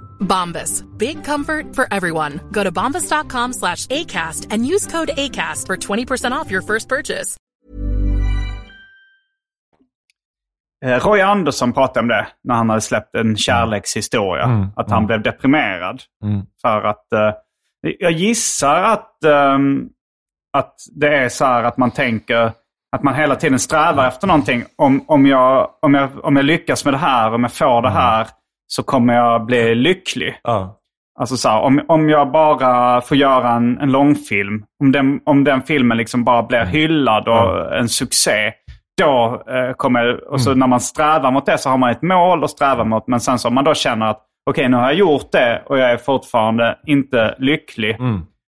Bombas. Big comfort for everyone. Go to bombas.com slash ACAST and use code ACAST for 20% off your first purchase. Eh, Roy Andersson pratade om det när han hade släppt en kärlekshistoria. att han blev deprimerad. För att eh, jag gissar att, ehm, att det är så här att man tänker att man hela tiden strävar efter någonting. Om, om, jag, om, jag, om jag lyckas med det här, om jag får det här, så kommer jag bli lycklig. Ja. Alltså så här, om, om jag bara får göra en, en långfilm, om den, om den filmen liksom bara blir hyllad och en succé, då eh, kommer... Och så när man strävar mot det så har man ett mål att sträva mot. Men sen så om man då känner att okej, nu har jag gjort det och jag är fortfarande inte lycklig.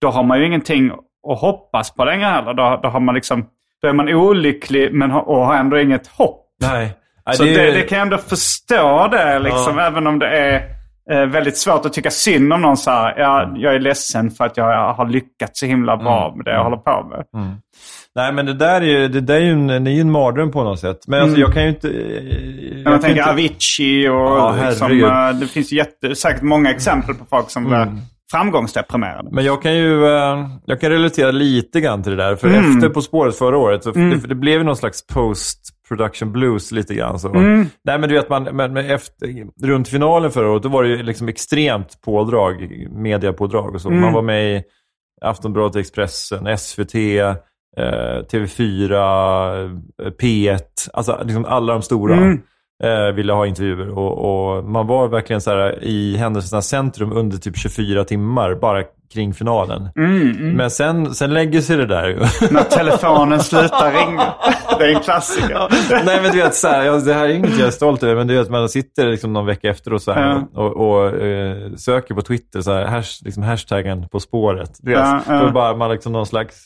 Då har man ju ingenting att hoppas på längre heller. Då, då, har man liksom, då är man olycklig men har, och har ändå inget hopp. Nej. Så det det, kan jag ändå förstå det, liksom, även om det är eh, väldigt svårt att tycka synd om någon. Så här, ja, jag är ledsen för att jag har lyckats så himla bra med det jag håller på med. Nej, men det där är ju, det där är ju en, är ju en mardröm på något sätt. Men alltså, jag kan ju inte... kan jag tänker inte- Avicii och Ja, liksom, eh, det finns jätte, säkert många exempel på folk som blir framgångsdeprimerade. Men jag kan ju eh, jag kan relatera lite grann till det där. För Mm. efter På spåret förra året, så det, det blev ju någon slags production blues lite grann. Så. Mm. Nej, men du vet, man, men, men efter, runt finalen förra året, då var det ju liksom extremt pådrag, mediapådrag och så. Mm. Man var med i Aftonbladet, Expressen, SVT, eh, TV4, eh, P1. Alltså liksom alla de stora Mm. Eh, ville ha intervjuer. Och, och man var verkligen så här i händelsernas centrum under typ 24 timmar, bara kring finalen. Mm, mm. Men sen, sen lägger sig det där. <laughs> När telefonen slutar ringa. Det är en klassiker. Nej men du vet, så här, det här är inget jag är stolt över, men du vet, man sitter liksom någon vecka efter och, så här, Ja. och, och eh, söker på Twitter, så här, hash, liksom hashtaggen på spåret. Du vet, Ja, ja. Då bara man liksom någon slags,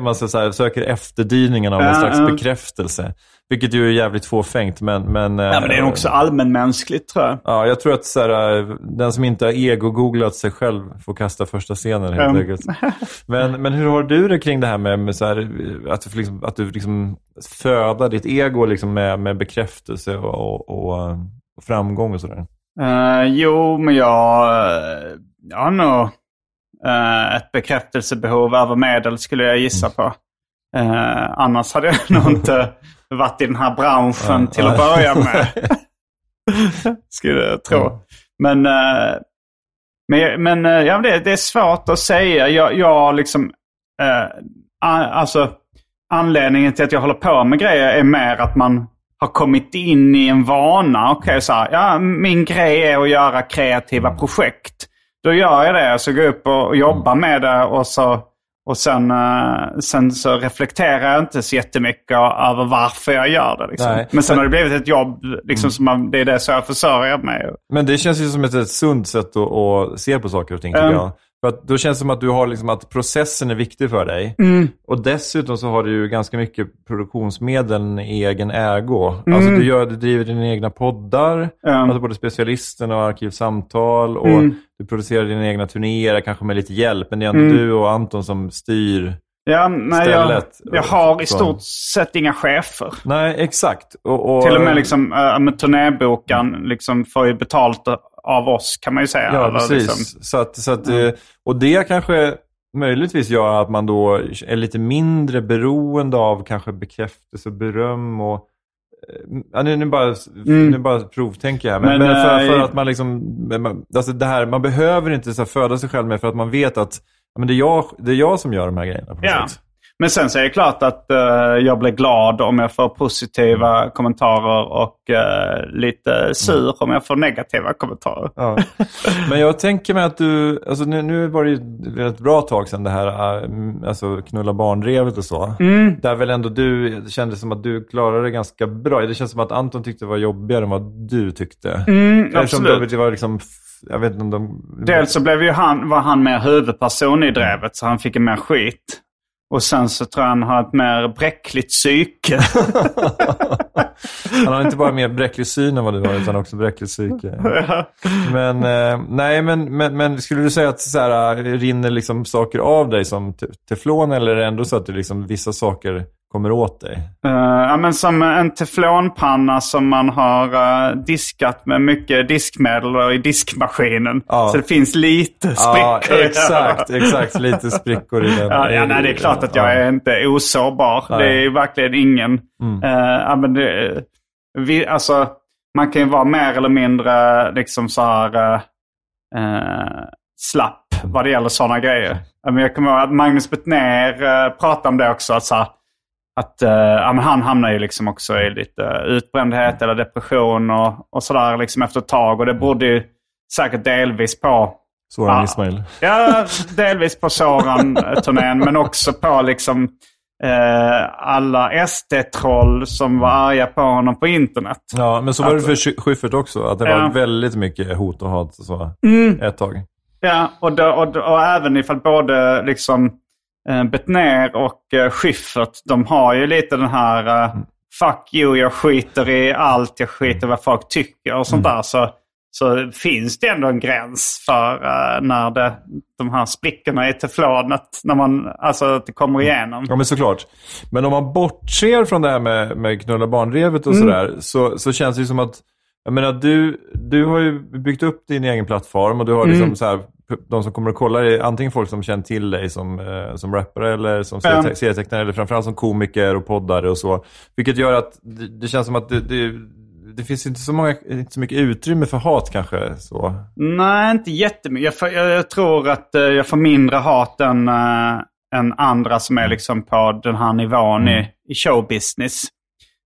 man så, här, söker efterdyningen av någon slags bekräftelse. Vilket ju är jävligt fåfängt, men... men, Ja, men det är också allmänmänskligt tror jag. Ja, jag tror att så här, eh, den som inte har ego-googlat sig själv får kasta första scenen helt enkelt. Men, men hur har du det kring det här med, med så här, att du, liksom, att du liksom födar ditt ego liksom med, med bekräftelse och, och, och framgång och sådär? Eh, jo, men jag, eh, jag har nog eh, ett bekräftelsebehov över medel skulle jag gissa på. Eh, annars hade jag nog inte varit i den här branschen till att börja med. <laughs> skulle jag tro. Men, eh, men, men ja, det, det är svårt att säga. Jag, jag liksom, alltså, anledningen till att jag håller på med grejer är mer att man har kommit in i en vana. Okej, så här, ja, min grej är att göra kreativa projekt. Då gör jag det, så går jag upp och, jobbar med det och så och sen, eh, sen så reflekterar jag inte så jättemycket över varför jag gör det. Liksom. Nej. Men sen har det blivit ett jobb, liksom, som man, det är det som jag försörjer mig. Men det känns ju som ett, ett sunt sätt att, att se på saker och ting, Mm. jag. För att då känns det som att du har liksom att processen är viktig för dig. Mm. Och dessutom så har du ju ganska mycket produktionsmedel i egen ägo. Mm. Alltså du, gör, du driver dina egna poddar, Ja. alltså både Specialisten och Arkivsamtal. Och Mm. du producerar dina egna turnéer, kanske med lite hjälp. Men det är ändå Mm. du och Anton som styr. Ja, nej, jag, Stället. jag har i stort sett inga chefer. Nej, exakt. Och, och, Till och med liksom, äh, med turnébokaren liksom får ju betalt av oss kan man ju säga. Ja, Eller precis. Liksom, Så att, så att, eh, Och det kanske möjligtvis gör att man då är lite mindre beroende av kanske bekräftelse och beröm. Och, eh, ja, nu, nu, bara, nu bara provtänker jag. Men, Mm. Men, men, för, för eh, att man liksom... Alltså det här, man behöver inte så föda sig själv med för att man vet att men det, är jag, det är jag som gör de här grejerna. På Ja. sätt. Men sen så är det klart att eh, jag blir glad om jag får positiva kommentarer och eh, lite sur om jag får negativa kommentarer. Ja. Men jag tänker mig att du, alltså nu, nu var det ju ett bra tag sedan det här äh, alltså knulla barndrevet och så. Mm. Där väl ändå du, det kändes som att du klarade det ganska bra. Det känns som att Anton tyckte det var jobbigare än vad du tyckte. Mm, Eftersom absolut. Det var liksom, jag vet inte om de... Dels så blev ju han, var han mer huvudperson i drevet så han fick en mer skit. Och sen så tror jag han har ett mer bräckligt psyke. Han har inte bara mer bräcklig syn än vad du har, utan också bräckligt psyke. Men, eh, nej, men, men, men skulle du säga att så här, eh, rinner liksom saker av dig som teflon eller är det ändå så att du liksom, vissa saker kommer åt dig? Eh, ja, men som en teflonpanna som man har eh, diskat med mycket diskmedel i diskmaskinen. Ja. Så det finns lite Ja, sprickor. den. exakt, <laughs> exakt. Lite sprickor i den. Ja, ja, nej, det är klart att jag Ja. är inte osårbar. Nej. Det är verkligen ingen. Mm. Ja, men det, vi, alltså, man kan ju vara mer eller mindre liksom så här slapp vad det gäller sådana grejer. Ja, men jag kommer ihåg att Magnus Betnér uh, pratade om det också. Att, så här, att eh, ja, han hamnar ju liksom också i lite utbrändhet eller depression och, och sådär liksom efter ett tag. Och det berodde ju säkert delvis på Soran Ja. Ismail. Ja, delvis på Soran-turnén men också på liksom eh, alla SD-troll som var arga på honom på internet. Ja, men så var det för Schyffert också. Att det Ja. var väldigt mycket hot och hat och så. Ett tag. Ja, och, då, och, och även ifall både liksom Bettner och eh, Schyffert, de har ju lite den här eh, Fuck you, jag skiter i allt, jag skiter i vad folk tycker och sånt där. Så, så finns det ändå en gräns för eh, när det, de här sprickorna i teflonet, när man, alltså att det kommer igenom. Ja, men såklart. Men om man bortser från det här med, med knulla barnrevet och Mm. sådär, så, så känns det ju som att jag menar, du, du har ju byggt upp din egen plattform och du har liksom Mm. så här de som kommer och kollar är antingen folk som känner till dig som, eh, som rappare eller som Ja. serietecknare eller framförallt som komiker och poddare och så. Vilket gör att det, det känns som att det, det, det finns inte så, många, inte så mycket utrymme för hat kanske. Så. Nej, inte jättemycket. Jag, jag, jag tror att eh, jag får mindre hat än, eh, än andra som är liksom på den här nivån i, i showbusiness.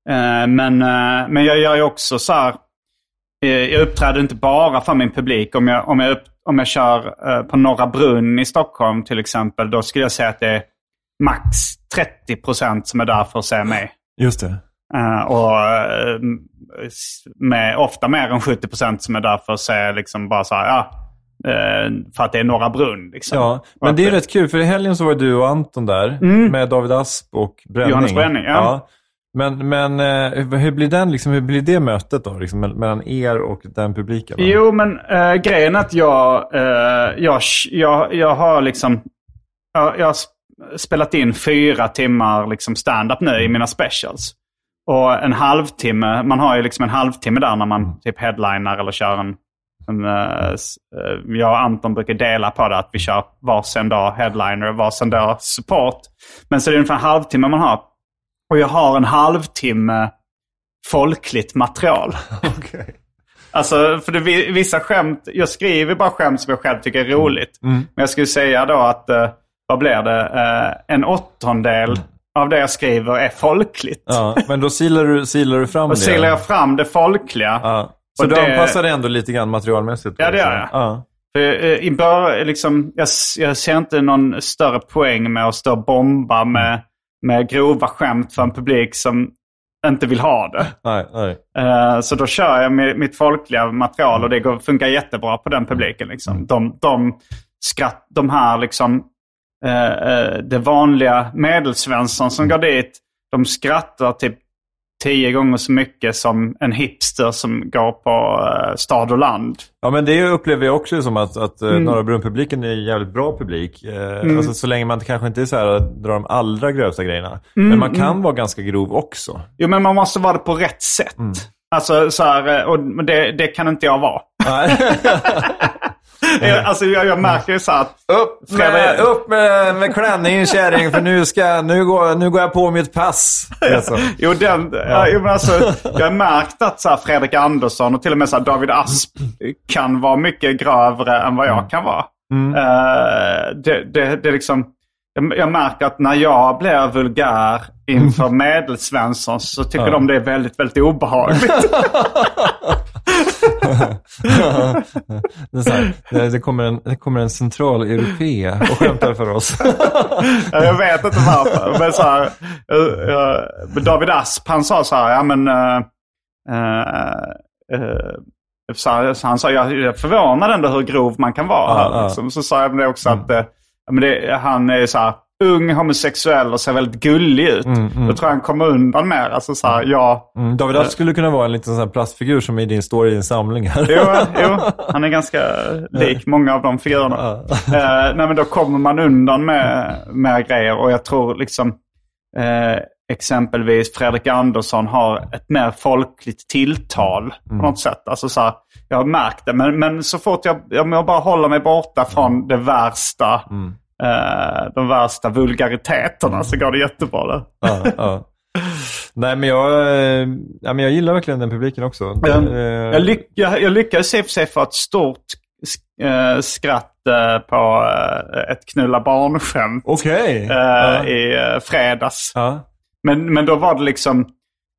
Eh, men, eh, men jag gör ju också så här. jag uppträder inte bara för min publik. Om jag, om jag, upp, om jag kör eh, på Norra Brunn i Stockholm till exempel, då skulle jag säga att det är max 30% som är där för att se mig. Just det. Eh, och eh, med, ofta mer än 70% som är där för att se liksom bara så här, ja, för att det är Norra Brunn. Liksom. Ja, men det är rätt kul för i helgen så var du och Anton där med David Asp och Bränning. Johannes Bränning, ja. Men, men eh, hur blir den, liksom, hur blir det mötet då, liksom, mell- mellan er och den publiken? Jo, men äh, grejen är att jag, eh, jag, jag, jag har liksom, jag, jag har sp- spelat in fyra timmar liksom stand-up nu i mina specials. Och en halvtimme, man har ju liksom en halvtimme där när man typ headliner eller kör en, en eh, jag och Anton brukar dela på det, att vi kör varsin dag headliner och varsin dag support. Men så är det ungefär en halvtimme man har. Och jag har en halvtimme folkligt material. <laughs> Alltså, för det, vi- vissa skämt, jag skriver bara skämt som jag själv tycker är roligt. Mm. Men jag skulle säga då att, eh, vad blir det? Eh, en åttondel av det jag skriver är folkligt. Ja, men då silar du, silar du fram Och det? silar jag fram det folkliga. Ja. Så Och du det- anpassar det ändå lite grann materialmässigt? Ja, det gör jag. Ja. Eh, i bör, liksom, jag, jag ser inte någon större poäng med att stå och bomba med, med grova skämt för en publik som inte vill ha det. Nej, nej. Eh, Så då kör jag med mitt folkliga material och det går, funkar jättebra på den publiken. Liksom. De, de, skratt, de här liksom, eh, eh, det vanliga medelsvensson som går dit, de skrattar typ tio gånger så mycket som en hipster som går på eh, stad och land. Ja, men det upplever jag också som att, att Mm. mm. Norra Brunn-publiken är en jävligt bra publik. Eh, alltså, så länge man kanske inte är så här, drar de allra grövsta grejerna. Mm, Men man kan vara ganska grov också. Jo, men man måste vara det på rätt sätt. Alltså, så här, eh, och det, det kan inte jag vara. <laughs> Jag, <laughs> alltså, jag, jag märker ju så att... upp med, upp med, med klänningen kärring för nu, ska, nu, går, nu går jag på mitt pass. Alltså. Jo, den, ja. jo, men alltså, jag har märkt att så Fredrik Andersson och till och med så David Asp kan vara mycket grövre än vad jag kan vara. Eh, det, det, det är liksom, jag, jag märker att när jag blir vulgär inför <laughs> medelsvensson så tycker de det är väldigt, väldigt obehagligt. <laughs> Det, här, det, kommer en, det kommer en central europé och skämtar för oss. <laughs> Ja, jag vet inte varför. Men så här, eh, eh, David Asp han sa så här, ja men... eh, eh, så han sa, jag är förvånad ändå hur grov man kan vara. Här, ja. liksom. Så sa jag det också att ja, men det, han är så här, ung homosexuell och ser väldigt gullig ut. Då tror jag han kommer undan mer. Alltså så här, ja, Mm, David Asp skulle kunna vara en liten sån plastfigur som i din story i din samling här. Jo, <laughs> jo, han är ganska lik många av de figurerna. Eh, nej, men då kommer man undan med, med grejer och jag tror liksom eh, exempelvis Fredrik Andersson har ett mer folkligt tilltal på något sätt. Alltså så här, jag har märkt det, men, men så fort jag, jag må bara håller mig borta från det värsta, eh, de värsta vulgariteterna så går det jättebra där. ja, ja. Nej, men jag, eh, ja, men jag gillar verkligen den publiken också. Jag, Eh, jag, lyck, jag, jag lyckades i och för sig få ett stort eh, skratt på ett knulla barn-skämt Ja. i fredags. Ja. Men, men då var det liksom...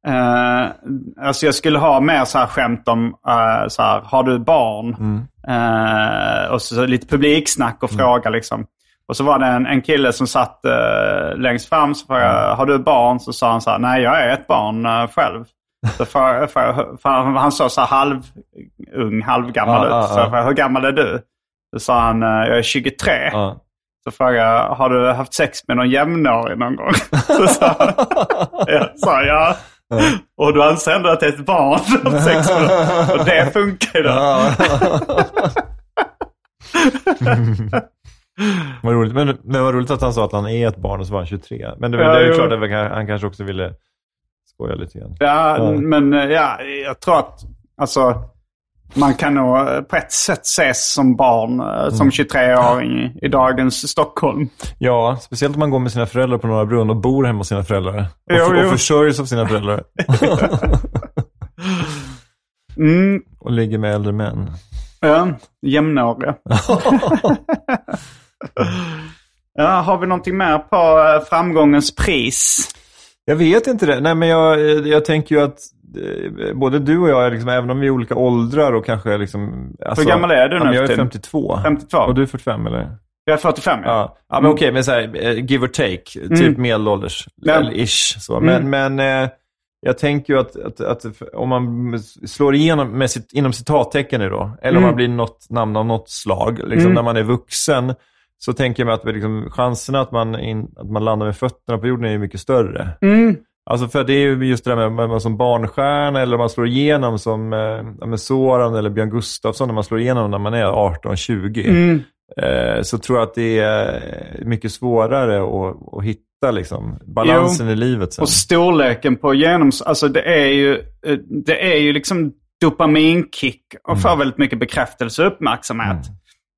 Eh, alltså jag skulle ha mer så här skämt om, eh, så här, har du barn? Eh, och så, så lite publiksnack och fråga liksom. Och så var det en, en kille som satt eh, längst fram. Så frågade jag, har du barn? Så sa han så här, nej jag är ett barn själv. Så för, för, för han, såg så här halv ung, halvgammal Ja, ut. Så jag frågade, hur gammal är du? Så sa han, jag är 23. Ja. Så frågade jag, har du haft sex med någon jämnårig någon gång? <laughs> Så sa han, ja, sa jag. Och du anser ändå att det är ett barn har haft sex med. Och det funkar ju då. <laughs> Vad roligt. Men, men vad roligt att han sa att han är ett barn och så var han 23. Men det, Ja, det är ju klart att han- kanske också ville skoja lite grann. Ja, Ja. men ja, jag tror att alltså, man kan nog eh, på ett sätt ses som barn, eh, Mm. som 23-åring i, i dagens Stockholm. Ja, speciellt om man går med sina föräldrar på Norra Brunn och bor hemma hos sina föräldrar. Och, Jo, och jo. försörjs av sina föräldrar. <laughs> Mm, och ligger med äldre män. ja, jämnåriga. <laughs> ja, har vi någonting mer på eh, framgångens pris? Jag vet inte det. Nej, men jag, jag tänker ju att både du och jag, är liksom, även om vi är olika åldrar och kanske liksom... Alltså, Hur gammal är du nu Jag är för tiden? 52. 52. Och du är 45 eller? Jag är 45 ja. Ja, ja men okej, men så här, eh, give or take. Typ medelålders. Ja. Eller ish. Så. Men, Mm. men eh, jag tänker ju att, att, att om man slår igenom med sitt, inom citattecken nu då, eller om Mm. man blir något namn av något slag, liksom, Mm. när man är vuxen, så tänker jag mig att liksom, chanserna att man, in, att man landar med fötterna på jorden är mycket större. Mm. Alltså för det är ju just det där med, med som barnstjärna eller om man slår igenom som eh, med Soran eller Björn Gustafsson när man slår igenom när man är 18-20. Mm. Eh, så tror jag att det är mycket svårare att, att hitta liksom, balansen Jo. i livet sen. Och storleken på genoms... Alltså det är ju, eh, det är ju liksom dopaminkick och får väldigt mycket bekräftelse och uppmärksamhet.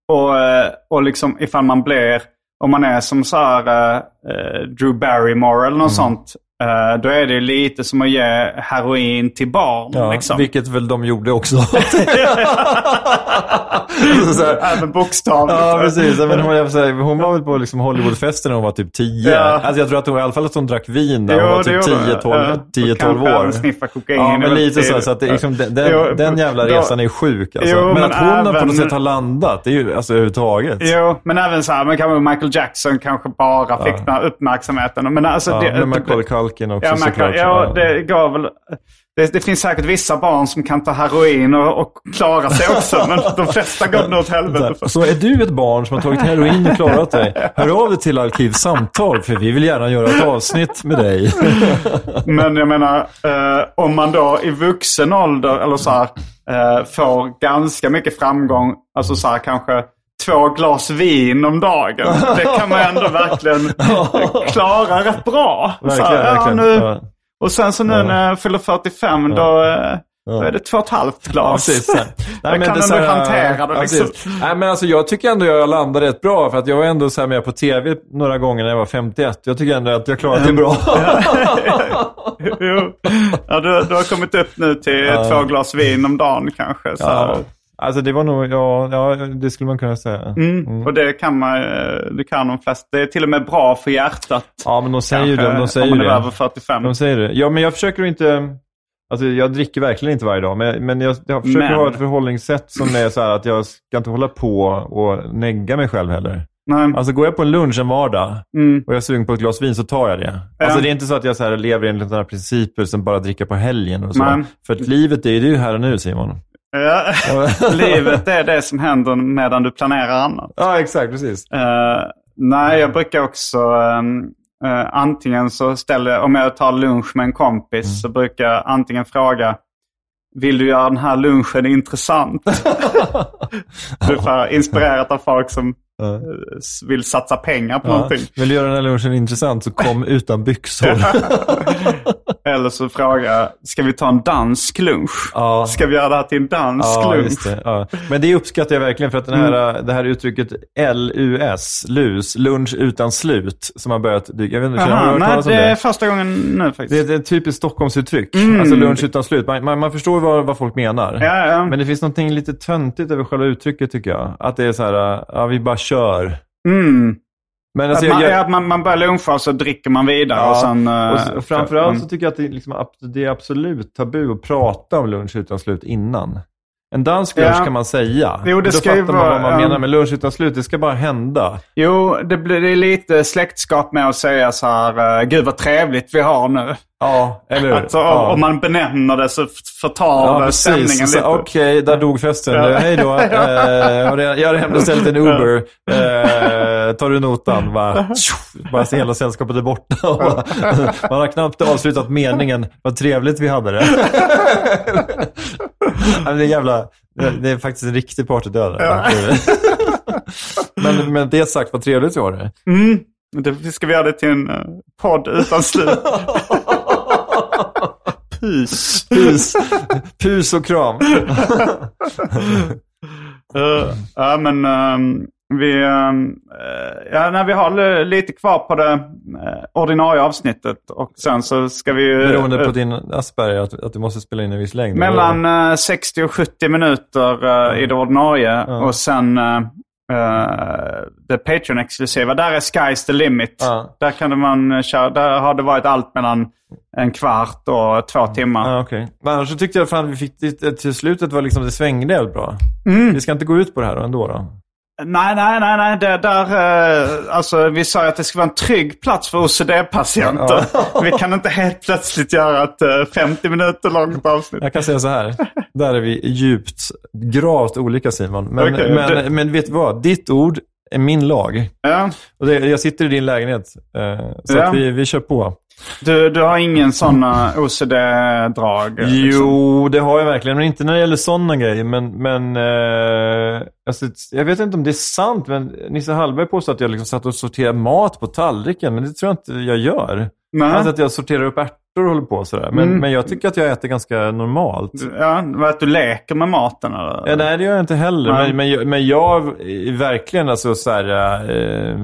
Och, eh, och liksom ifall man blir, om man är som så här eh, Drew Barrymore eller något sånt, eh, då är det lite som att ge heroin till barn. ja, liksom. Vilket väl de gjorde också. <laughs> <laughs> så här, <laughs> Även bokstavligt. Ja, precis. Men hon, jag, säga, hon var väl på liksom Hollywoodfesten när hon var typ 10. Ja. Alltså, jag tror att hon, i alla fall att hon drack vin när hon var typ gjorde hon. 10-12 Ja. 10-12 Kanske år. även sniffa kokain Ja, är men lite så. tidigt. så att det, liksom, den, Jo, den jävla då- resan är ju sjuk. Alltså. Jo, men, men att hon har på även- något sätt har landat, det är ju alltså överhuvudtaget. Jo, men även så här, men Michael Jackson kanske bara fick den här uppmärksamheten. Men alltså, Ja, det, med Macaulay Culkin också ja, såklart. ja, det gav väl... Det, det finns säkert vissa barn som kan ta heroin och, och klara sig också, <laughs> men de flesta går nog åt helvete. Så är du ett barn som har tagit heroin och klarat dig, hör av dig till Arkivsamtal för vi vill gärna göra ett avsnitt med dig. <laughs> Men jag menar, eh, om man då i vuxen ålder eller så här, eh, får ganska mycket framgång, alltså så här kanske två glas vin om dagen. Det kan man ändå verkligen <laughs> klara rätt bra. Så Verkligen, här, ja, verkligen. nu. Och sen så nu Ja. när jag fyller 45 då, eh, då är det två och ett halvt Ja, glas. <laughs> så här. jag kan ändå hantera det ja, liksom. Nej, men alltså, jag tycker ändå jag landade rätt bra, för att jag var ändå så här med på tv några gånger när jag var 51. Jag tycker ändå att jag klarade det bra. <laughs> jo. Ja, du, du har kommit upp nu till två glas vin om dagen kanske. Så. Ja. Alltså det var nog, ja, ja, det skulle man kunna säga. Mm. Och det kan man eh, det kan de flesta. Det är till och med bra för hjärtat. Ja, men de säger ju det. De säger om man är det. över 45. De säger det. Ja, men jag försöker inte... Alltså jag dricker verkligen inte varje dag, men, men jag, jag försöker Men- ha ett förhållningssätt som är så här att jag ska inte hålla på och negga mig själv heller. Nej. Alltså går jag på en lunch en vardag Mm. och jag är sugen på ett glas vin så tar jag det. Alltså det är inte så att jag så här lever enligt här principer som bara dricka på helgen och så. Nej. För att livet är ju här och nu Simon. Ja. <laughs> Livet är det som händer medan du planerar annat. Ja, exakt. Precis. Eh, nej, jag brukar också ehm, eh, antingen så ställer om jag tar lunch med en kompis Mm. så brukar jag antingen fråga vill du göra den här lunchen intressant? <laughs> du får inspirerat av folk som Ja. eh, vill satsa pengar på Ja. någonting. Vill du göra den här lunchen intressant så kom <laughs> utan byxor. <laughs> Eller så frågar jag, ska vi ta en dansk lunch? Ja. Ska vi göra det här till en dansk Ja, lunch? det. Ja. Men det uppskattar jag verkligen för att den här, det här uttrycket LUS, LUS, lunch utan slut, som har börjat dyka. Jag vet inte, Aha, nej, det det? är första gången nu faktiskt. Det är ett typiskt Stockholmsuttryck. Mm. Alltså lunch utan slut. Man, man, man förstår vad, vad folk menar. Ja. Men det finns något lite töntigt över själva uttrycket tycker jag. Att det är så här, ja vi bara kör. Mm. Men alltså, att man, jag, jag, ja, man, man börjar luncha och så dricker man vidare. Ja, Och sen, eh, och, och framförallt mm. så tycker jag att det är, liksom, det är absolut tabu att prata om lunch utan slut innan. En dansk lunch Ja. kan man säga. Jo, det Då ska fattar man vara, vad man ja. menar med lunch utan slut. Det ska bara hända. Jo, det, blir, det är lite släktskap med att säga så här, eh, gud vad trevligt vi har nu. Ja, eller hur? Alltså, ja. Om man benämner det så förtar Ja, det stämningen lite. Okej, där dog festen. Ja. Hej då. <laughs> Eh, jag har redan- beställt en Uber. <laughs> Eh, tar du notan? Bara, bara hela sällskapet är borta. <laughs> Man har knappt avslutat meningen. Vad trevligt vi hade det. Det, är jävla, det- det är faktiskt en riktig partydöd. men med det sagt, vad trevligt vi har det. Mm. Det ska vi göra det till en eh, podd utan slut. Pus. Pus, pus och kram. Uh, ja, men ehm, vi, eh, ja, nej, vi har lite kvar på det eh, ordinarie avsnittet. Och sen så ska vi ju... Beroende på din Asperger, att, att du måste spela in en viss längd. Mellan eh, 60 och 70 minuter i det ordinarie. Och sen eh, det Patreon-exklusiva. Där är Sky's the limit. Ja. Där, kan man köra, där har det varit allt mellan en kvart och två timmar. Ja, okej. Men annars så tyckte jag fan vi fick det, till slutet var liksom det svängde helt bra. Mm. Vi ska inte gå ut på det här då ändå då? Nej, nej, nej, nej. Det där, eh, alltså, vi sa att det ska vara en trygg plats för OCD-patienter. <laughs> Vi kan inte helt plötsligt göra ett eh, 50 minuter långt avsnitt. Jag kan säga så här. Där är vi djupt, gravt olika Simon. Men, Okej, men, det- men vet du vad? Ditt ord är min lag. Ja. Och det, jag sitter i din lägenhet. Eh, så Ja. vi, vi kör på. Du, du har ingen uh, OCD-drag? liksom? Jo, det har jag verkligen. Men inte när det gäller sådana grejer. Men, men eh, alltså, jag vet inte om det är sant. Men Nisse Hallberg påstår att jag liksom satt och sorterade mat på tallriken. Men det tror jag inte jag gör. Nej. Alltså att jag sorterar upp ärtor och håller på sådär. Men, Mm. men jag tycker att jag äter ganska normalt. Ja, att du leker med maten eller? Ja, nej, det gör jag inte heller. Men, men, jag, men jag är verkligen alltså så här, eh,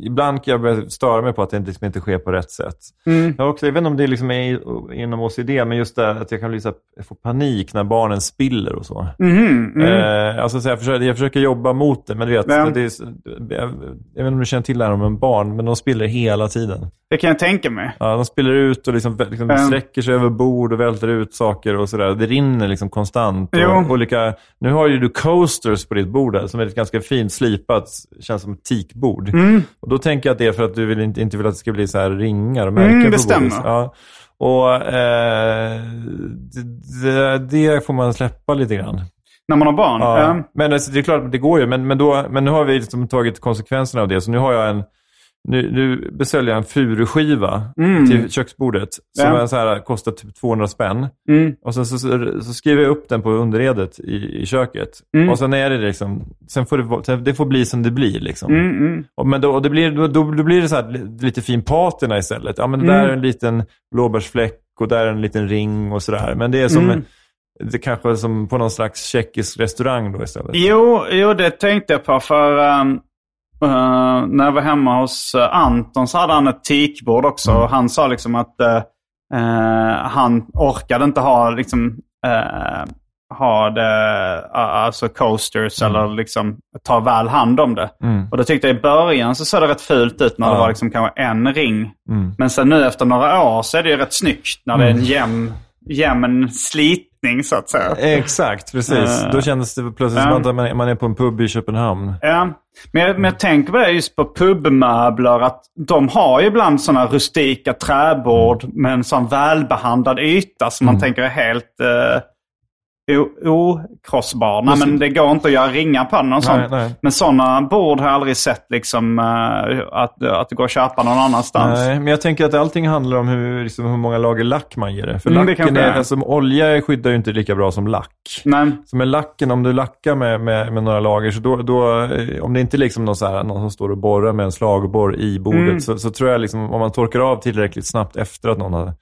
Ibland kan jag störa mig på att det liksom inte sker på rätt sätt. Mm. Jag, också, jag vet inte om det liksom är inom OCD, men just det att jag kan bli så här, få panik när barnen spiller och så. Mhm, mm. Eh, alltså, så jag, försöker, jag försöker jobba mot det, men du vet, Ja. det är, jag, jag vet inte om du känner till det här om barn, men de spiller hela tiden. Det kan jag tänka mig. Ja, de spiller ut och liksom, liksom Mm. sträcker sig över bord och välter ut saker och sådär. Det rinner liksom konstant. Jo. Och olika, nu har ju du coasters på ditt bord här, som är ett ganska fint slipat, känns som ett teakbord. Mm. Och då tänker jag att det är för att du vill inte, inte vill att det ska bli så här ringar och märken Mm, det stämmer. Ja. Och eh, det, det får man släppa lite grann. När man har barn? Ja. Ja. Men alltså, det är klart, det går ju. Men, men, då, men nu har vi liksom tagit konsekvenserna av det. Så nu har jag en nu, nu beställde jag en furuskiva Mm. till köksbordet. Som Ja. så här, kostar typ 200 spänn. Mm. Och sen så, så, så skriver jag upp den på underredet i, i köket. Mm. Och sen är det liksom, sen får det, det får bli som det blir liksom. Mm, mm. Och, men då, och det blir, då, då, blir det så här, li- lite fin patina istället. Ja, men där Mm. är en liten blåbärsfläck och där är en liten ring och sådär. Men det är som, det kanske som på någon slags tjeckisk restaurang då istället. Jo, jo, det tänkte jag på. För ehm, eh, när jag var hemma hos eh, Anton så hade han ett teakbord också. Mm. Och han sa liksom att eh, han orkade inte ha liksom eh, ha det, alltså coasters eller liksom ta väl hand om det. Mm. Och då tyckte jag i början så såg det rätt fult ut när det Ja. var liksom kanske en ring. Mm. Men sen nu efter några år så är det ju rätt snyggt när det är en jämn, jämn slitning så att säga. Exakt, precis. Eh, Då kändes det plötsligt ja. som att man är, på en pub i Köpenhamn. Ja, men jag, men jag tänker på det just på pubmöbler. Att de har ju ibland sådana rustika träbord med en sån välbehandlad yta som man tänker är helt eh, o- okrossbar. Nej, men det går inte att göra ringar på den och sånt. nej. Men sådana bord har jag aldrig sett liksom, eh, att, att det går att köpa någon annanstans. Nej, men jag tänker att allting handlar om hur, liksom, hur många lager lack man ger det. För Mm, det lacken kanske är, alltså, olja skyddar ju inte lika bra som lack. Nej. Så med lacken, om du lackar med, med, med några lager, så då, då, eh, om det inte är liksom någon, så här, någon som står och borrar med en slagborr i bordet, Mm. så, så tror jag liksom, om man torkar av tillräckligt snabbt efter att någon har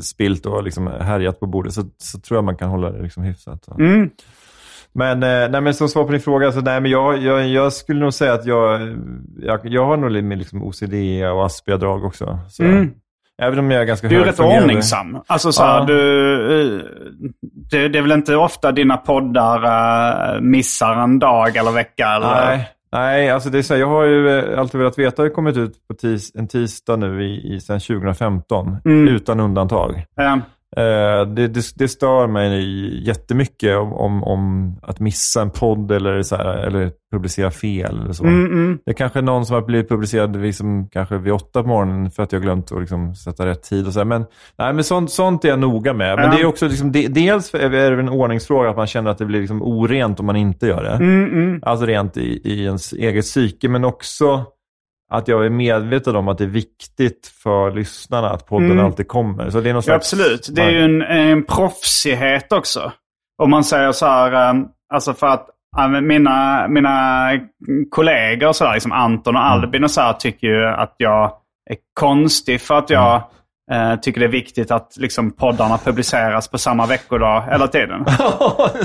spilt och liksom härjat på bordet, så, så tror jag man kan hålla det liksom hyfsat. Mm. Men, eh, nej, men som svar på din fråga, så nej, men jag, jag, jag skulle nog säga att jag, jag, jag har nog lite med liksom OCD och Asperger-drag också. Så, Mm. Även om jag är ganska Du är rätt ordningsam. Alltså så här, Ja. du, eh, det, det är väl inte ofta dina poddar eh, missar en dag eller vecka? Eller? Nej, nej alltså det är så här, jag har ju eh, alltid velat veta, har ju kommit ut på tis, en tisdag nu i, i, sedan 2015, Mm. utan undantag. Ja. Eh, det, det, det stör mig jättemycket om, om, om att missa en podd eller, så här, eller publicera fel. Eller så. Mm, mm. Det är kanske någon som har blivit publicerad liksom, kanske vid åtta på morgonen för att jag har glömt att liksom, sätta rätt tid. Och så här. Men, nej, men sånt, sånt är jag noga med. Men Ja. det är också, liksom, det, dels är det en ordningsfråga att man känner att det blir liksom, orent om man inte gör det. Mm, mm. Alltså rent i, i ens eget psyke, men också att jag är medveten om att det är viktigt för lyssnarna att podden Mm. alltid kommer. Så det är Ja, absolut. Det är ju en, en proffsighet också. Om man säger så här, eh, alltså för att mina, mina kollegor, så här, liksom Anton och Mm. Albin och så här, tycker ju att jag är konstig för att jag eh, tycker det är viktigt att liksom, poddarna publiceras på samma veckodag hela tiden. <laughs>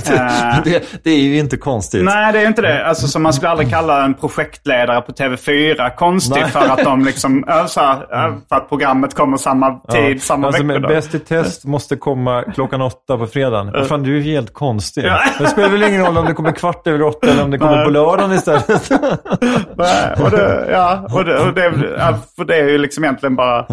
Eh. det, det är ju inte konstigt. Nej, det är inte det. Alltså, så man skulle aldrig kalla en projektledare på TV4 konstig Nej. för att de liksom, så här, äh, för att programmet kommer samma tid, samma alltså, men veckodag. Bäst i test måste komma klockan åtta på fredagen. Vad fan, du är helt konstig. Ja. Det spelar väl ingen roll om det kommer kvart över åtta eller om det kommer på lördagen istället. <laughs> Nej, och det, ja, och det, och det, ja, för det är ju liksom egentligen bara...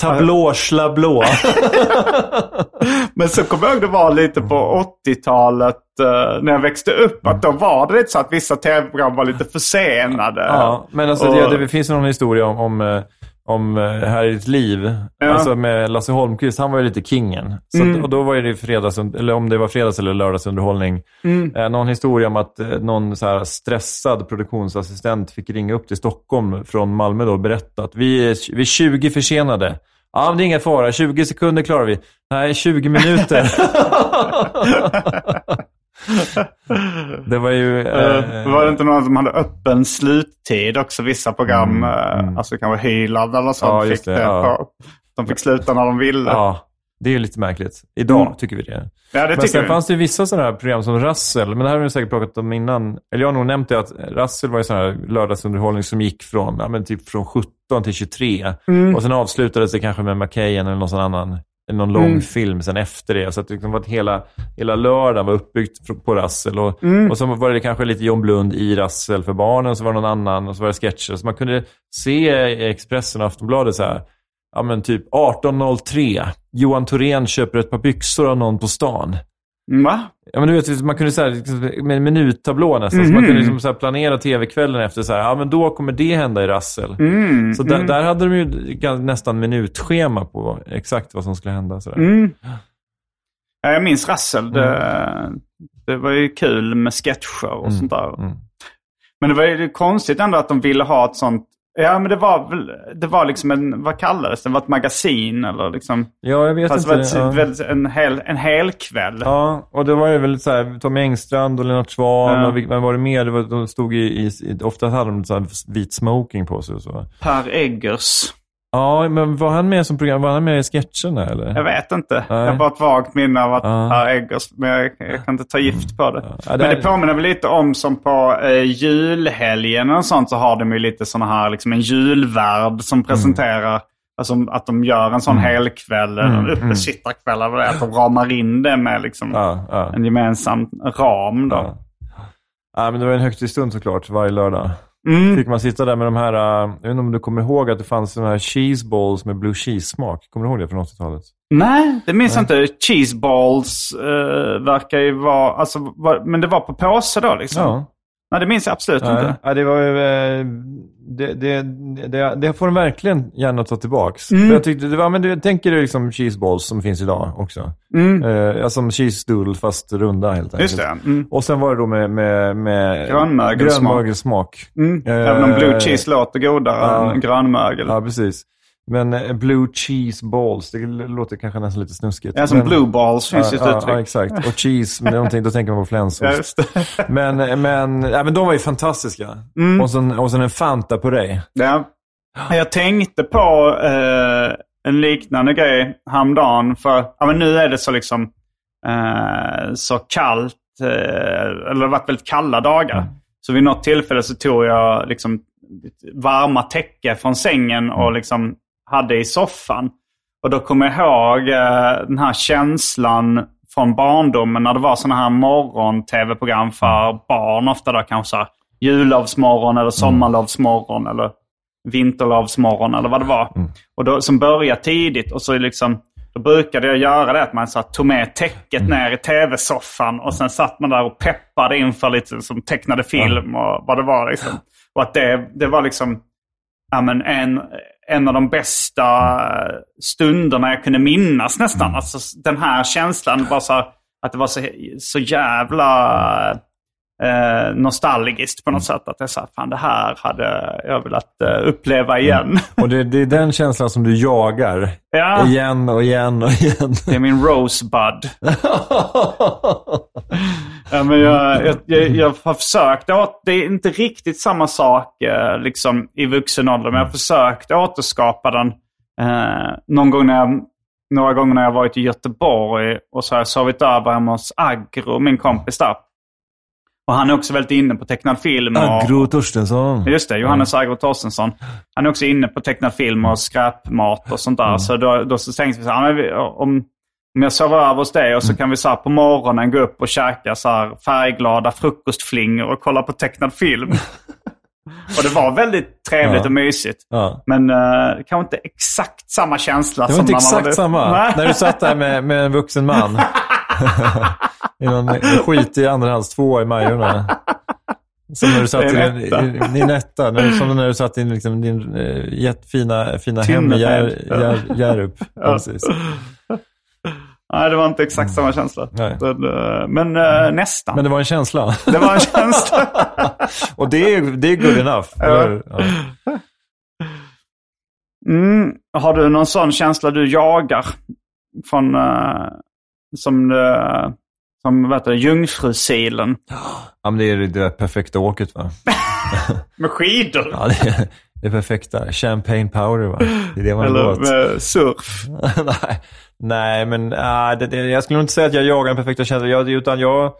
Tablå, schlablå. <laughs> Men så kommer jag ihåg det var lite på 80-talet eh, när jag växte upp. Att då var det lite så att vissa tv-program var lite försenade. Ja, men alltså, Och- det, det finns någon historia om, om, eh, om eh, Här i ditt liv. Ja. Alltså med Lasse Holmqvist, han var ju lite kingen. Så Mm. att, och då var det fredags, eller om det var fredags eller lördagsunderhållning. Mm. Eh, någon historia om att någon så här stressad produktionsassistent fick ringa upp till Stockholm från Malmö då och berätta att vi är, vi är 20 försenade. Ja, men det är ingen fara. 20 sekunder klarar vi. Nej, 20 minuter. <laughs> det var ju... Eh, eh, var det inte någon som hade öppen sluttid också? Vissa program, Mm, eh, mm. alltså kanske Hyland eller sånt. Ja, fick det, ja. på- De fick sluta när de ville. Ja, det är lite märkligt. Idag Mm. tycker vi det. Ja, det men sen vi. fanns det vissa sådana här program som Rassel, men det här har vi säkert pratat om innan. Eller jag har nog nämnt det att Rassel var ju sån här lördagsunderhållning som gick från, ja, men typ från 17 till 23. Mm. Och sen avslutades det kanske med McKayen eller någon annan, någon Mm. lång film sen efter det. Så att det liksom var att hela, hela lördagen var uppbyggt på Rassel. Och, Mm. och så var det kanske lite John Blund i Rassel för barnen, så var det någon annan och så var det sketcher. Så man kunde se i Expressen och Aftonbladet så här, ja men typ 18.03, Johan Thorén köper ett par byxor av någon på stan. Va? Ja, men du vet, man kunde så här, liksom, med en minuttablå nästan. Så Mhm. man kunde liksom så här planera tv-kvällen efter så här, ja men då kommer det hända i Rassel. Mm, Så där, mm. där hade de ju nästan minutschema på exakt vad som skulle hända. Så. Mm. Ja, jag minns Rassel. Det, Mm. det var ju kul med sketcher och sånt där. Mm. Men det var ju konstigt ändå att de ville ha ett sånt. Ja, men det var väl, det var liksom en, vad kallades det? Det var ett magasin eller liksom. Ja, jag vet Fast inte. det var ja. ett, väldigt- en, hel, en hel kväll. Ja, och det var ju väl så här, Tommy Engstrand och Lennart Swahn Ja. och vem var det mer? Det var, de stod i, i, ofta hade de så vit smoking på sig och så. Per Eggers. Ja, men var han med som program? Var han med i sketcherna eller? Jag vet inte. Nej. Jag har bara ett vagt minne av att Ja. Per Eggers. Men jag, jag kan inte ta gift på det. Ja, Men det det är- påminner väl lite om som på eh, julhelgen och sånt så har de ju lite sådana här, liksom en julvärd som presenterar, alltså att de gör en sån helkväll, Mm, en uppesittarkväll eller det, att de ramar in det med liksom Ja, ja. en gemensam ram då. Ja. ja, men det var en högtidsstund såklart varje lördag. Mm. Fick man sitta där med de här, äh, jag vet inte om du kommer ihåg att det fanns sådana här cheese balls med blue cheese-smak. Kommer du ihåg det från 80-talet? Nej, det minns jag inte. Cheeseballs uh, verkar ju vara, alltså, var, men det var på påse då liksom? Ja. Nej, det minns jag absolut Nej. inte. Ja, det var eh, det, det, det, det får de verkligen gärna ta tillbaks. Mm. Jag tyckte, det var, men du tänker dig liksom cheeseballs som finns idag också. Mm. Eh, alltså som cheese doodle fast runda helt enkelt. Just det. Mm. Och sen var det då med, med, med Grönmögelsmak. grönmögelsmak. Mm. Eh, Även om blue cheese låter godare ja. än grönmögel. Ja, precis. Men eh, blue cheese balls, det låter kanske nästan lite snuskigt. Ja, som men, blue balls finns ju ett ja, uttryck. Ja, exakt. Och <laughs> cheese, med någonting, då tänker man på Ja, flänsost. just det. <laughs> Men, men, ja, men de var ju fantastiska. Mm. Och, sen, och sen en Fanta på dig. Ja. Jag tänkte på eh, en liknande grej häromdagen. För ja, men nu är det så liksom eh, så kallt. Eh, eller det har varit väldigt kalla dagar. Mm. Så vid något tillfälle så tog jag liksom varma täcke från sängen och liksom hade i soffan. Och då kommer jag ihåg eh, den här känslan från barndomen när det var sådana här morgon-tv-program för barn. Ofta då kanske så jullovsmorgon eller sommarlovsmorgon eller vinterlovsmorgon eller vad det var. Och då, som började tidigt och så liksom då brukade jag göra det att man så tog med täcket ner i tv-soffan och sen satt man där och peppade inför lite som tecknade film och vad det var. Liksom. Och att det, det var liksom ja, men en, en av de bästa stunderna jag kunde minnas nästan. Alltså, den här känslan var så här, att det var så, så jävla eh, nostalgiskt på något sätt. Att jag sa, fan det här hade jag velat eh, uppleva igen. <laughs> Och det, det är den känslan som du jagar. Ja. Igen och igen och igen. Det är min Rosebud. <laughs> Ja, men jag, jag, jag, jag har försökt. åt- Det är inte riktigt samma sak eh, liksom, i vuxen ålder, men jag har försökt återskapa den Eh, någon gång när jag, några gånger när jag varit i Göteborg och så har jag sovit över hemma hos Agro, min kompis där. Och han är också väldigt inne på tecknad film. Och, Agro Torstensson. Just det, Johannes Agro Torstensson. Han är också inne på tecknad film och skräpmat och sånt där. Så då, då så tänkte vi så här, om, om jag sover över hos dig och så kan vi så här på morgonen gå upp och käka så här färgglada frukostflingor och kolla på tecknad film. <laughs> och det var väldigt trevligt Ja. och mysigt. Ja. Men uh, kanske inte exakt samma känsla Det var som inte när man exakt var samma. Nej. När du satt där med, med en vuxen man. <laughs> I någon skitig andrahands tvåa i Majorna. Som när du satt Det i din, etta. i, din etta. När, som när du satt i liksom, din uh, jättefina fina hem i Jär- Jär- Hjärup. Ja. Precis. Nej, det var inte exakt samma känsla. Nej. Men, eh, men eh, nästan. Men det var en känsla. Det var en känsla. <laughs> Och det är, det är good enough. eller? Ja. Mm. Har du någon sån känsla du jagar? Från, eh, som, uh, som vad heter det, Jungfrusilen. <gasps> Ja, men det är det där perfekta åket va? <laughs> Med skidor. Ja, det är det perfekta. Champagne powder va? Det är det man Eller åt. med surf. <laughs> nej, nej, men äh, det, det, jag skulle inte säga att jag jagar den perfekta känslan. Jag, utan jag,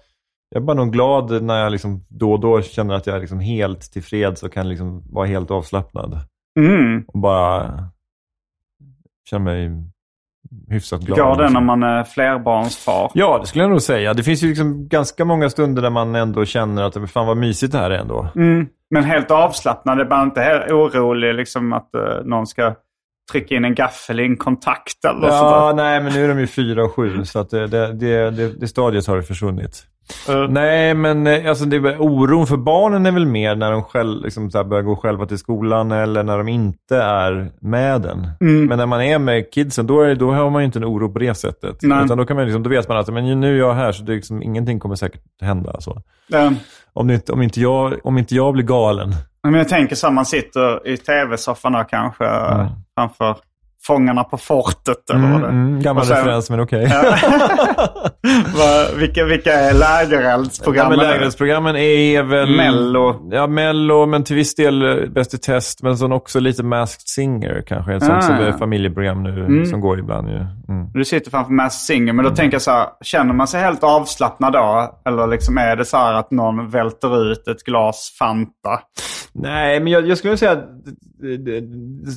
jag är bara nog glad när jag liksom då och då känner att jag är liksom helt tillfreds och kan liksom vara helt avslappnad. Mm. Och bara känna mig hyfsat glad. Går det liksom. när man är flerbarnsfar? Ja, det skulle jag nog säga. Det finns ju liksom ganska många stunder där man ändå känner att fan vad mysigt det här är ändå. Mm. Men helt avslappnad. Är bara inte helt orolig liksom att eh, någon ska trycka in en gaffel i en kontakt eller Ja, sådär. nej, men nu är de ju fyra och sju, så att det, det, det, det, stadiet har det försvunnit. Eh, Nej, men eh, alltså, det, oron för barnen är väl mer när de själv, liksom, så börjar gå själva till skolan eller när de inte är med den. Mm. Men när man är med kidsen, då, är, då har man ju inte en oro på det sättet. Nej. Utan då, kan man, liksom, då vet man att men nu är jag här, så det är liksom, ingenting kommer säkert hända. Så. eh, Om, det inte, om, inte jag, om inte jag blir galen. Men jag tänker så här, man sitter i tv-soffan då kanske mm. framför Fångarna på fortet eller vad det Mm, mm, gammal sen- referens, men okej. <laughs> Vad- vilka, vilka är Ja, lägereldsprogrammen? men lägenhetsprogrammen är väl... Mello. Ja, Mello, men till viss del eh, Bäst i test, men sen också lite Masked Singer kanske. Ett sånt Ah. som är familjeprogram nu, som går ibland ju. Mm. Du sitter framför Masked Singer, men då tänker jag så här, känner man sig helt avslappnad då? Eller liksom är det så här att någon välter ut ett glas Fanta? Nej, men jag, jag skulle säga att de- de-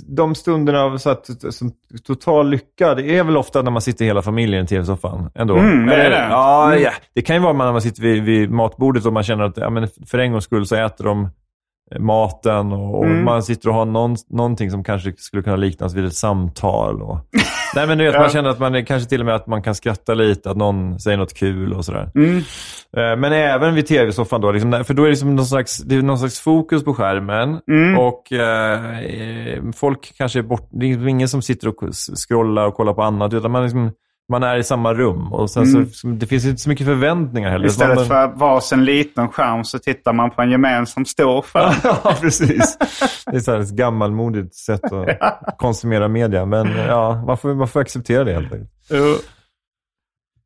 de stunderna av så att, som total lycka, det är väl ofta när man sitter hela familjen i tv-soffan. Ändå. Mm, det är det. Ja, Mm. ja, det kan ju vara när man sitter vid, vid matbordet och man känner att ja, men för en gångs skull så äter de maten och, och Mm. man sitter och har någon, någonting som kanske skulle kunna liknas vid ett samtal. Och, <laughs> nej, men du vet, Ja. man känner att man är, kanske till och med att man kan skratta lite, att någon säger något kul och sådär. Mm. Eh, Men även vid tv-soffan då, liksom, för då är det liksom någon slags, det är någon slags fokus på skärmen. Mm. Och eh, eh, folk kanske är bort, det är liksom ingen som sitter och scrollar och kollar på annat, utan man, liksom, man är i samma rum. Och sen Mm. så, det finns inte så mycket förväntningar heller. Istället man, för att varsin liten skärm så tittar man på en gemensam stor skärm. <laughs> ja, precis. Det är så här ett gammalmodigt sätt att <laughs> konsumera media. Men ja, man får, man får acceptera det helt enkelt.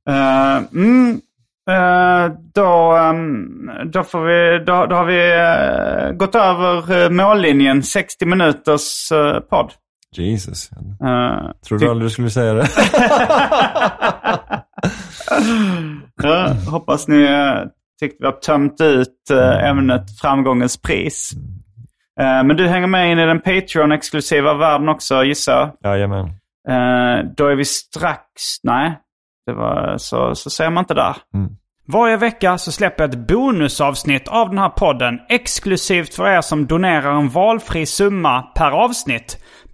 Eh, mm, eh, då, ehm, då, får vi, då, då har vi eh, gått över uh, mållinjen. 60 minuters uh, podd. Jesus. Uh, Tror du aldrig du skulle säga det? <laughs> ja, hoppas ni uh, tyckte vi har tömt ut uh, ämnet framgångens pris. Eh, men du hänger med in i den Patreon-exklusiva världen också gissar jag. Jajamän. Eh, då är vi strax... Nej, det var, så, så säger man inte där. Varje vecka så släpper jag ett bonusavsnitt av den här podden exklusivt för er som donerar en valfri summa per avsnitt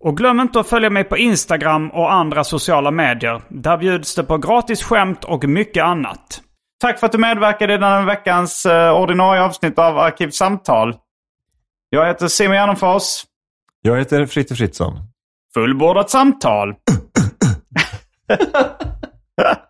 Och glöm inte att följa mig på Instagram och andra sociala medier. Där bjuds det på gratis skämt och mycket annat. Tack för att du medverkade i denna veckans eh, ordinarie avsnitt av Arkivsamtal. Jag heter Simon Gärdenfors. Jag heter Fritte Fritzson. Fullbordat samtal. <clears throat> <laughs>